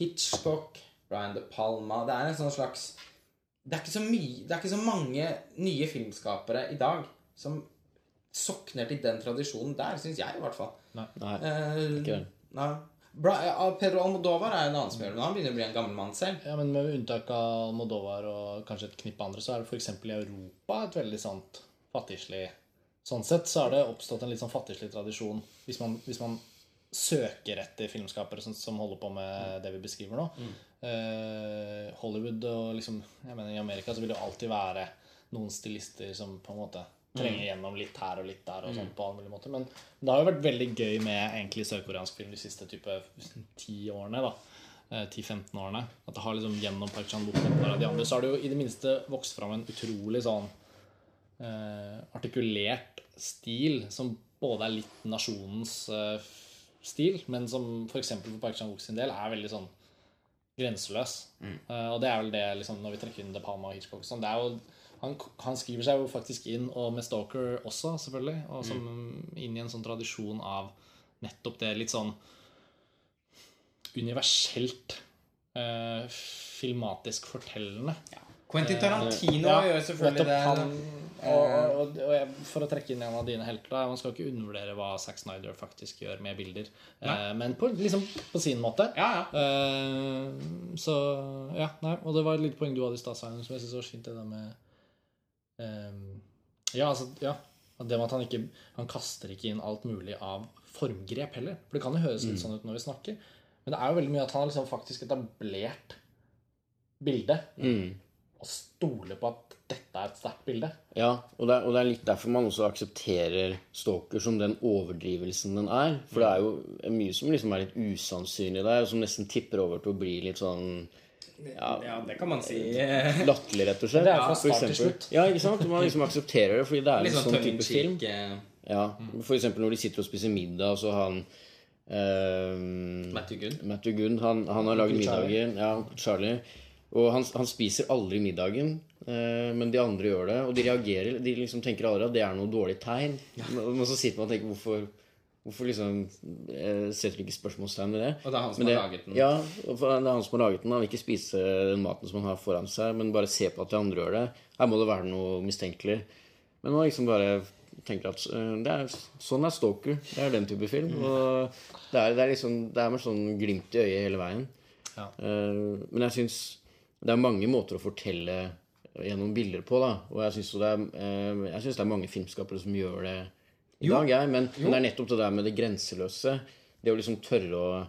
Hitchcock, Brian De Palma Det er en sånn slags det er, ikke så mye, det er ikke så mange nye filmskapere i dag som sokner til den tradisjonen der, syns jeg i hvert fall. Nei, Eh, ikke det. nei. Bra, Pedro Almodovar er en annen som gjør det, men han begynner å bli en gammel mann selv. Ja, men Med unntak av Almodovar og kanskje et knippe andre, så er det f.eks. i Europa et veldig sånt fattigslig Sånn sett så er det oppstått en litt sånn fattigslig tradisjon hvis man, hvis man søker etter filmskapere som, som holder på med det vi beskriver nå. Eh, Hollywood og liksom jeg mener I Amerika så vil det alltid være noen stilister som på en måte trenger gjennom litt her og litt der. og sånt på alle mulige måter Men det har jo vært veldig gøy med egentlig sørkoreansk film de siste type ti årene. da eh, 10-15 årene. At det har liksom gjennom Park Chan-wook og de andre, så har det jo i det minste vokst fram en utrolig sånn eh, artikulert stil som både er litt nasjonens eh, stil, men som f.eks. for, for Park Chan-wook sin del er veldig sånn grenseløs. Eh, og det er vel det liksom, når vi trekker inn De Palma og Hitchcock sånn, det er jo han, han skriver seg jo faktisk inn, og med Stalker også, selvfølgelig, og som, inn i en sånn tradisjon av nettopp det litt sånn universelt eh, filmatisk fortellende. Quentin Tarantino Ja, gjør selvfølgelig det. Han, og, og, og jeg, for å trekke inn en av dine helter da, Man skal ikke undervurdere hva Zack Snyder faktisk gjør med bilder. Eh, men på, liksom, på sin måte. Ja, ja. Eh, så ja, nei, Og det var et lite poeng du hadde i stad, som jeg syns var fint, det der med eh, Ja, altså Ja. Det med at han ikke Han kaster ikke inn alt mulig av formgrep heller. For det kan jo høres litt sånn ut når vi snakker. Men det er jo veldig mye at han har liksom faktisk etablert bildet. Mm. Og stole på at dette er et sterkt bilde. Ja, og det, er, og det er litt derfor man også aksepterer Stalker som den overdrivelsen den er. For det er jo mye som liksom er litt usannsynlig der, og som nesten tipper over til å bli litt sånn Ja, det kan man si. <laughs> latterlig, rett og slett. Det er fra start til slutt. Ja, ikke sant? Man liksom aksepterer det, fordi det er Litt en sånn sånn type film. eh, Ja, For eksempel når de sitter og spiser middag, og så har han eh, Matthew Good. Matthew Gunn, han, han har laget middager. Middagen. Ja, Charlie. Og han, han spiser aldri middagen, eh, men de andre gjør det. Og de reagerer. De liksom tenker aldri at det er noe dårlig tegn. Men så sitter man og tenker hvorfor, hvorfor liksom eh, setter de ikke spørsmålstegn ved det? Og det er han som det, har laget den. Ja, og det er han som har laget den. Han vil ikke spise den maten som han har foran seg, men bare se på at de andre gjør det. Her må det være noe mistenkelig. Men man liksom bare tenker at eh, det er, sånn er Stalker. Det er den type film. Og det er, det er liksom Det er med sånn glimt i øyet hele veien. Ja. Uh, men jeg syns det er mange måter å fortelle gjennom bilder på, da. Og jeg syns det, eh, det er mange filmskapere som gjør det i Jo. dag, jeg. Men, men det er nettopp det der med det grenseløse. Det å liksom tørre å,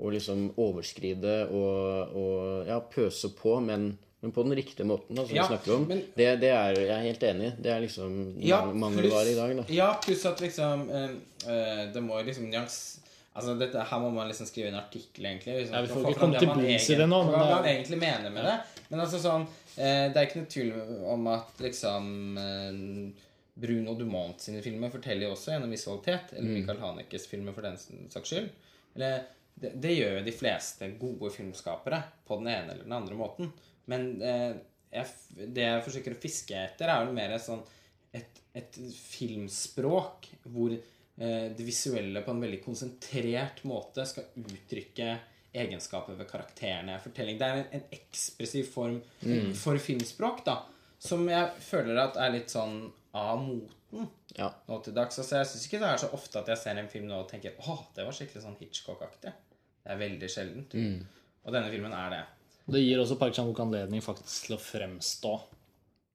å liksom overskride og, og ja, pøse på, men, men på den riktige måten, da, som Ja, vi snakker om. men- det, det er jeg er helt enig i. Det er liksom Ja, mangelvare i dag, da. Ja, pluss at liksom eh, eh, Det må liksom nyans... Altså, dette, Her må man liksom skrive en artikkel, egentlig. Liksom, Ja, vi får ikke komme til bunns i det nå, men Hva man egentlig mener med det. Men altså sånn eh, Det er ikke noe tvil om at liksom eh, Bruno Dumont sine filmer forteller jo også gjennom visualitet. Eller Michael Hanekes filmer, for den saks skyld. Eller, det, det gjør jo de fleste gode filmskapere på den ene eller den andre måten. Men eh, jeg, det jeg forsøker å fiske etter, er vel mer sånn et, et filmspråk hvor det visuelle på en veldig konsentrert måte skal uttrykke egenskaper ved karakterene i fortelling. Det er en, en ekspressiv form for filmspråk, da, som jeg føler at er litt sånn av moten Ja. nå til dags. Altså, jeg syns ikke det er så ofte at jeg ser en film nå og tenker åh, det var skikkelig sånn Hitchcock-aktig. Det er veldig sjeldent. Og denne filmen er det. Det gir også Park Chan-wook anledning faktisk til å fremstå.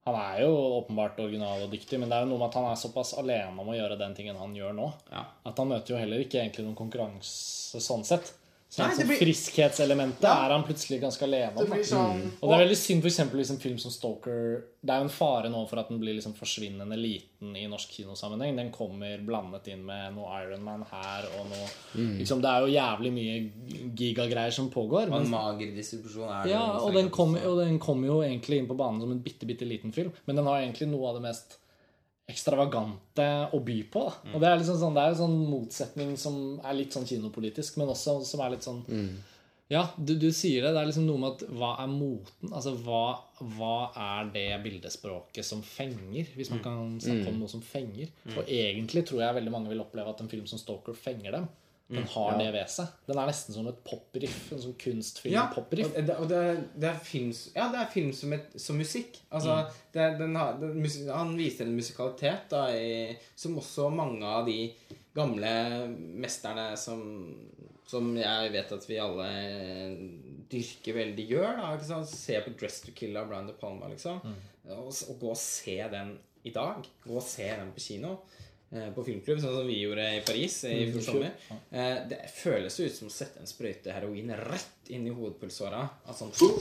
Han er jo åpenbart original og dyktig, men det er jo noe med at han er såpass alene om å gjøre den tingen han gjør nå, Ja. at han møter jo heller ikke egentlig noen konkurranse sånn sett. Så Nei, Nei, blir- friskhetselementet Ja. er han plutselig ganske alene om. Sånn... Mm. sånn Og det er veldig synd eksempel hvis en film som Stalker Det er jo en fare nå for at den blir liksom forsvinnende liten i norsk kinosammenheng. Den kommer blandet inn med noe Iron Man her og noe liksom, Det er jo jævlig mye gigagreier som pågår. Og en mager distribusjon er det ja, og den, kom, og den kommer jo egentlig inn på banen som en bitte, bitte liten film. Men den har egentlig noe av det mest ekstravagante å by på. Da. Og det er, liksom sånn, det er en sånn motsetning som er litt sånn kinopolitisk, men også som er litt sånn Ja, du, du sier det. Det er liksom noe med at hva er moten? Altså hva, hva er det bildespråket som fenger? Hvis man kan snakke om noe som fenger. Og egentlig tror jeg veldig mange vil oppleve at en film som Stalker fenger dem. Den har det ved seg. Den er nesten som et popriff. En sånn Ja, kunstfilm-popriff. og, det, og det, det er film Ja, det er film som, et, som musikk. Altså, det, den har, den, han viser en musikalitet da, i, som også mange av de gamle mesterne som, som jeg vet at vi alle dyrker veldig, gjør. Da? Se på 'Dress to Kill' av Brian De Palma, liksom. Og, og gå og se den i dag. Gå og se den på kino. Eh, På filmklubb, sånn som vi gjorde i Paris i fjor sommer. Eh, Det føles ut som å sette en sprøyte heroin rett inn i hovedpulsåra. Altså, sånn,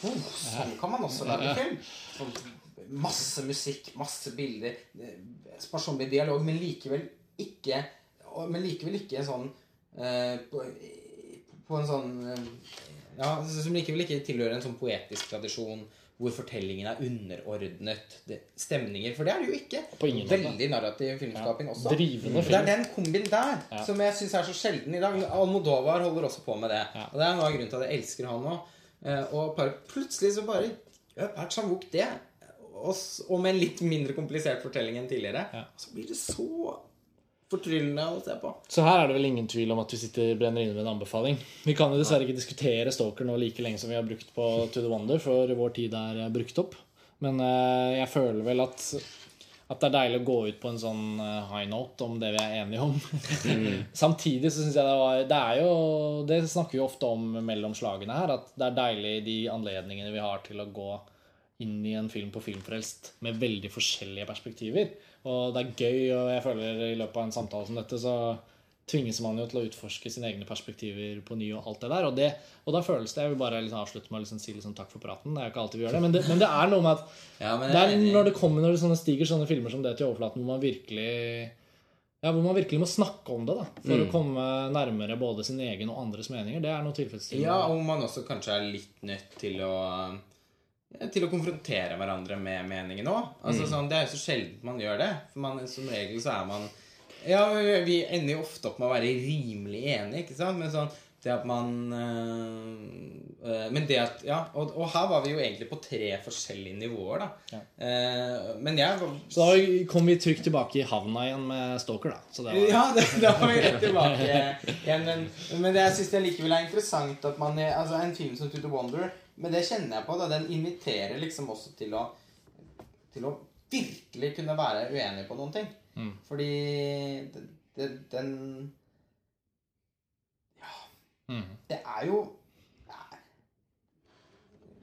sånn kan man også lage film. Sånn, masse musikk, masse bilder, eh, sparsommelig dialog, men likevel ikke Men likevel ikke sånn eh, på, på en sånn ja, som likevel ikke tilhører en sånn poetisk tradisjon hvor fortellingen er underordnet det, stemninger. For det er det jo ikke. Veldig narrativ filmskaping også. Drivende Det er den kombin der Ja. som jeg syns er så sjelden i dag. Almodovar holder også på med det. Ja. Og det er noe av grunnen til at jeg elsker han òg. Og bare, plutselig så bare gjør Chambouk det. Og, og med en litt mindre komplisert fortelling enn tidligere. Ja. Så blir det så fortryllende å se på. Så her er det vel ingen tvil om at vi sitter brenner inne med en anbefaling. Vi kan jo dessverre ikke diskutere Stalker nå like lenge som vi har brukt på To the Wonder, for vår tid er eh, brukt opp. Men eh, jeg føler vel at, at det er deilig å gå ut på en sånn eh, high note om det vi er enige om. <laughs> Samtidig så syns jeg det var Det er jo Det snakker vi ofte om mellom slagene her, at det er deilig de anledningene vi har til å gå inn i en film på Filmfrelst med veldig forskjellige perspektiver. Og det er gøy, og jeg føler i løpet av en samtale som dette, så tvinges man jo til å utforske sine egne perspektiver på ny og alt det der. Og, det, og da føles det Jeg vil bare liksom avslutte med å liksom si liksom takk for praten. Det er jo ikke alltid vi gjør det, men det, men det er noe med at Ja, men det er når det kommer når det sånne stiger sånne filmer som det til overflaten, hvor man virkelig ja, hvor man virkelig må snakke om det da for å komme nærmere både sin egen og andres meninger. Det er noe tilfredsstillende. Ja, og man også kanskje er litt nødt til å Til å konfrontere hverandre med meningen òg. Altså, sånn, det er jo så sjelden man gjør det. For man, som regel så er man Ja, vi ender jo ofte opp med å være rimelig enige, ikke sant? Men sånn det at man øh, Men det at Ja, og, og her var vi jo egentlig på tre forskjellige nivåer, da. Ja. Uh, men jeg Så da kom vi trygt tilbake i havna igjen med Stalker, da. Så det var, Ja, det, da var vi rett tilbake igjen. Men, men det, jeg syns likevel er interessant at man Altså, en film som To the Wonder Men det kjenner jeg på. da Den inviterer liksom også til å Til å virkelig kunne være uenig på noen ting. Mm. Fordi det, det, den Mm. Det er jo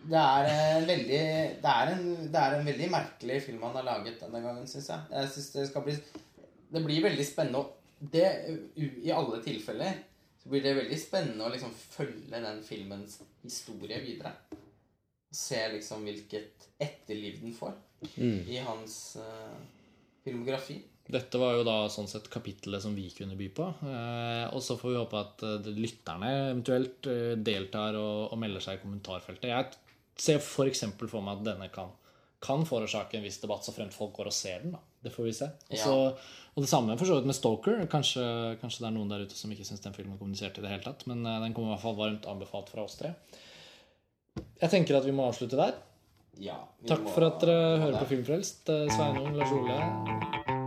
det er en veldig det er en, det er en veldig merkelig film han har laget denne gangen, syns jeg. Jeg synes Det skal bli Det blir veldig spennende det, I alle tilfeller så blir det veldig spennende å liksom følge den filmens historie videre. Se liksom hvilket etterliv den får i hans uh, filmografi. Dette var jo da sånn sett kapittelet som vi kunne by på. Eh, og så får vi håpe at uh, lytterne eventuelt uh, deltar og, og melder seg i kommentarfeltet. Jeg ser f.eks. for, for meg at denne kan, kan forårsake en viss debatt, så fremt folk går og ser den. da. Det får vi se. Og, ja. og det samme for så vidt med Stoker. Kanskje, kanskje det er noen der ute som ikke syns den filmen kommuniserte i det hele tatt. Men eh, den kommer i hvert fall varmt anbefalt fra oss tre. Jeg tenker at vi må avslutte der. Ja, vi Takk må for at dere hører på Filmfrelst. Eh, Sveinung, Lars Ole,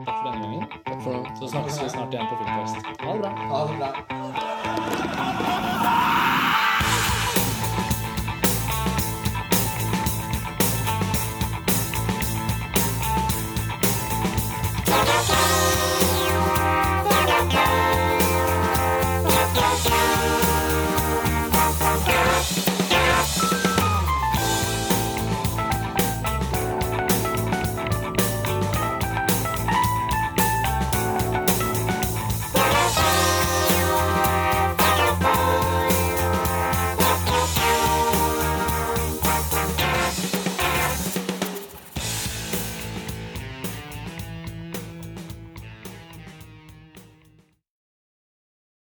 takk for denne gangen. Takk for nå. Så snakkes vi snart igjen på Filmfrelst. Ha det bra. Ha det bra.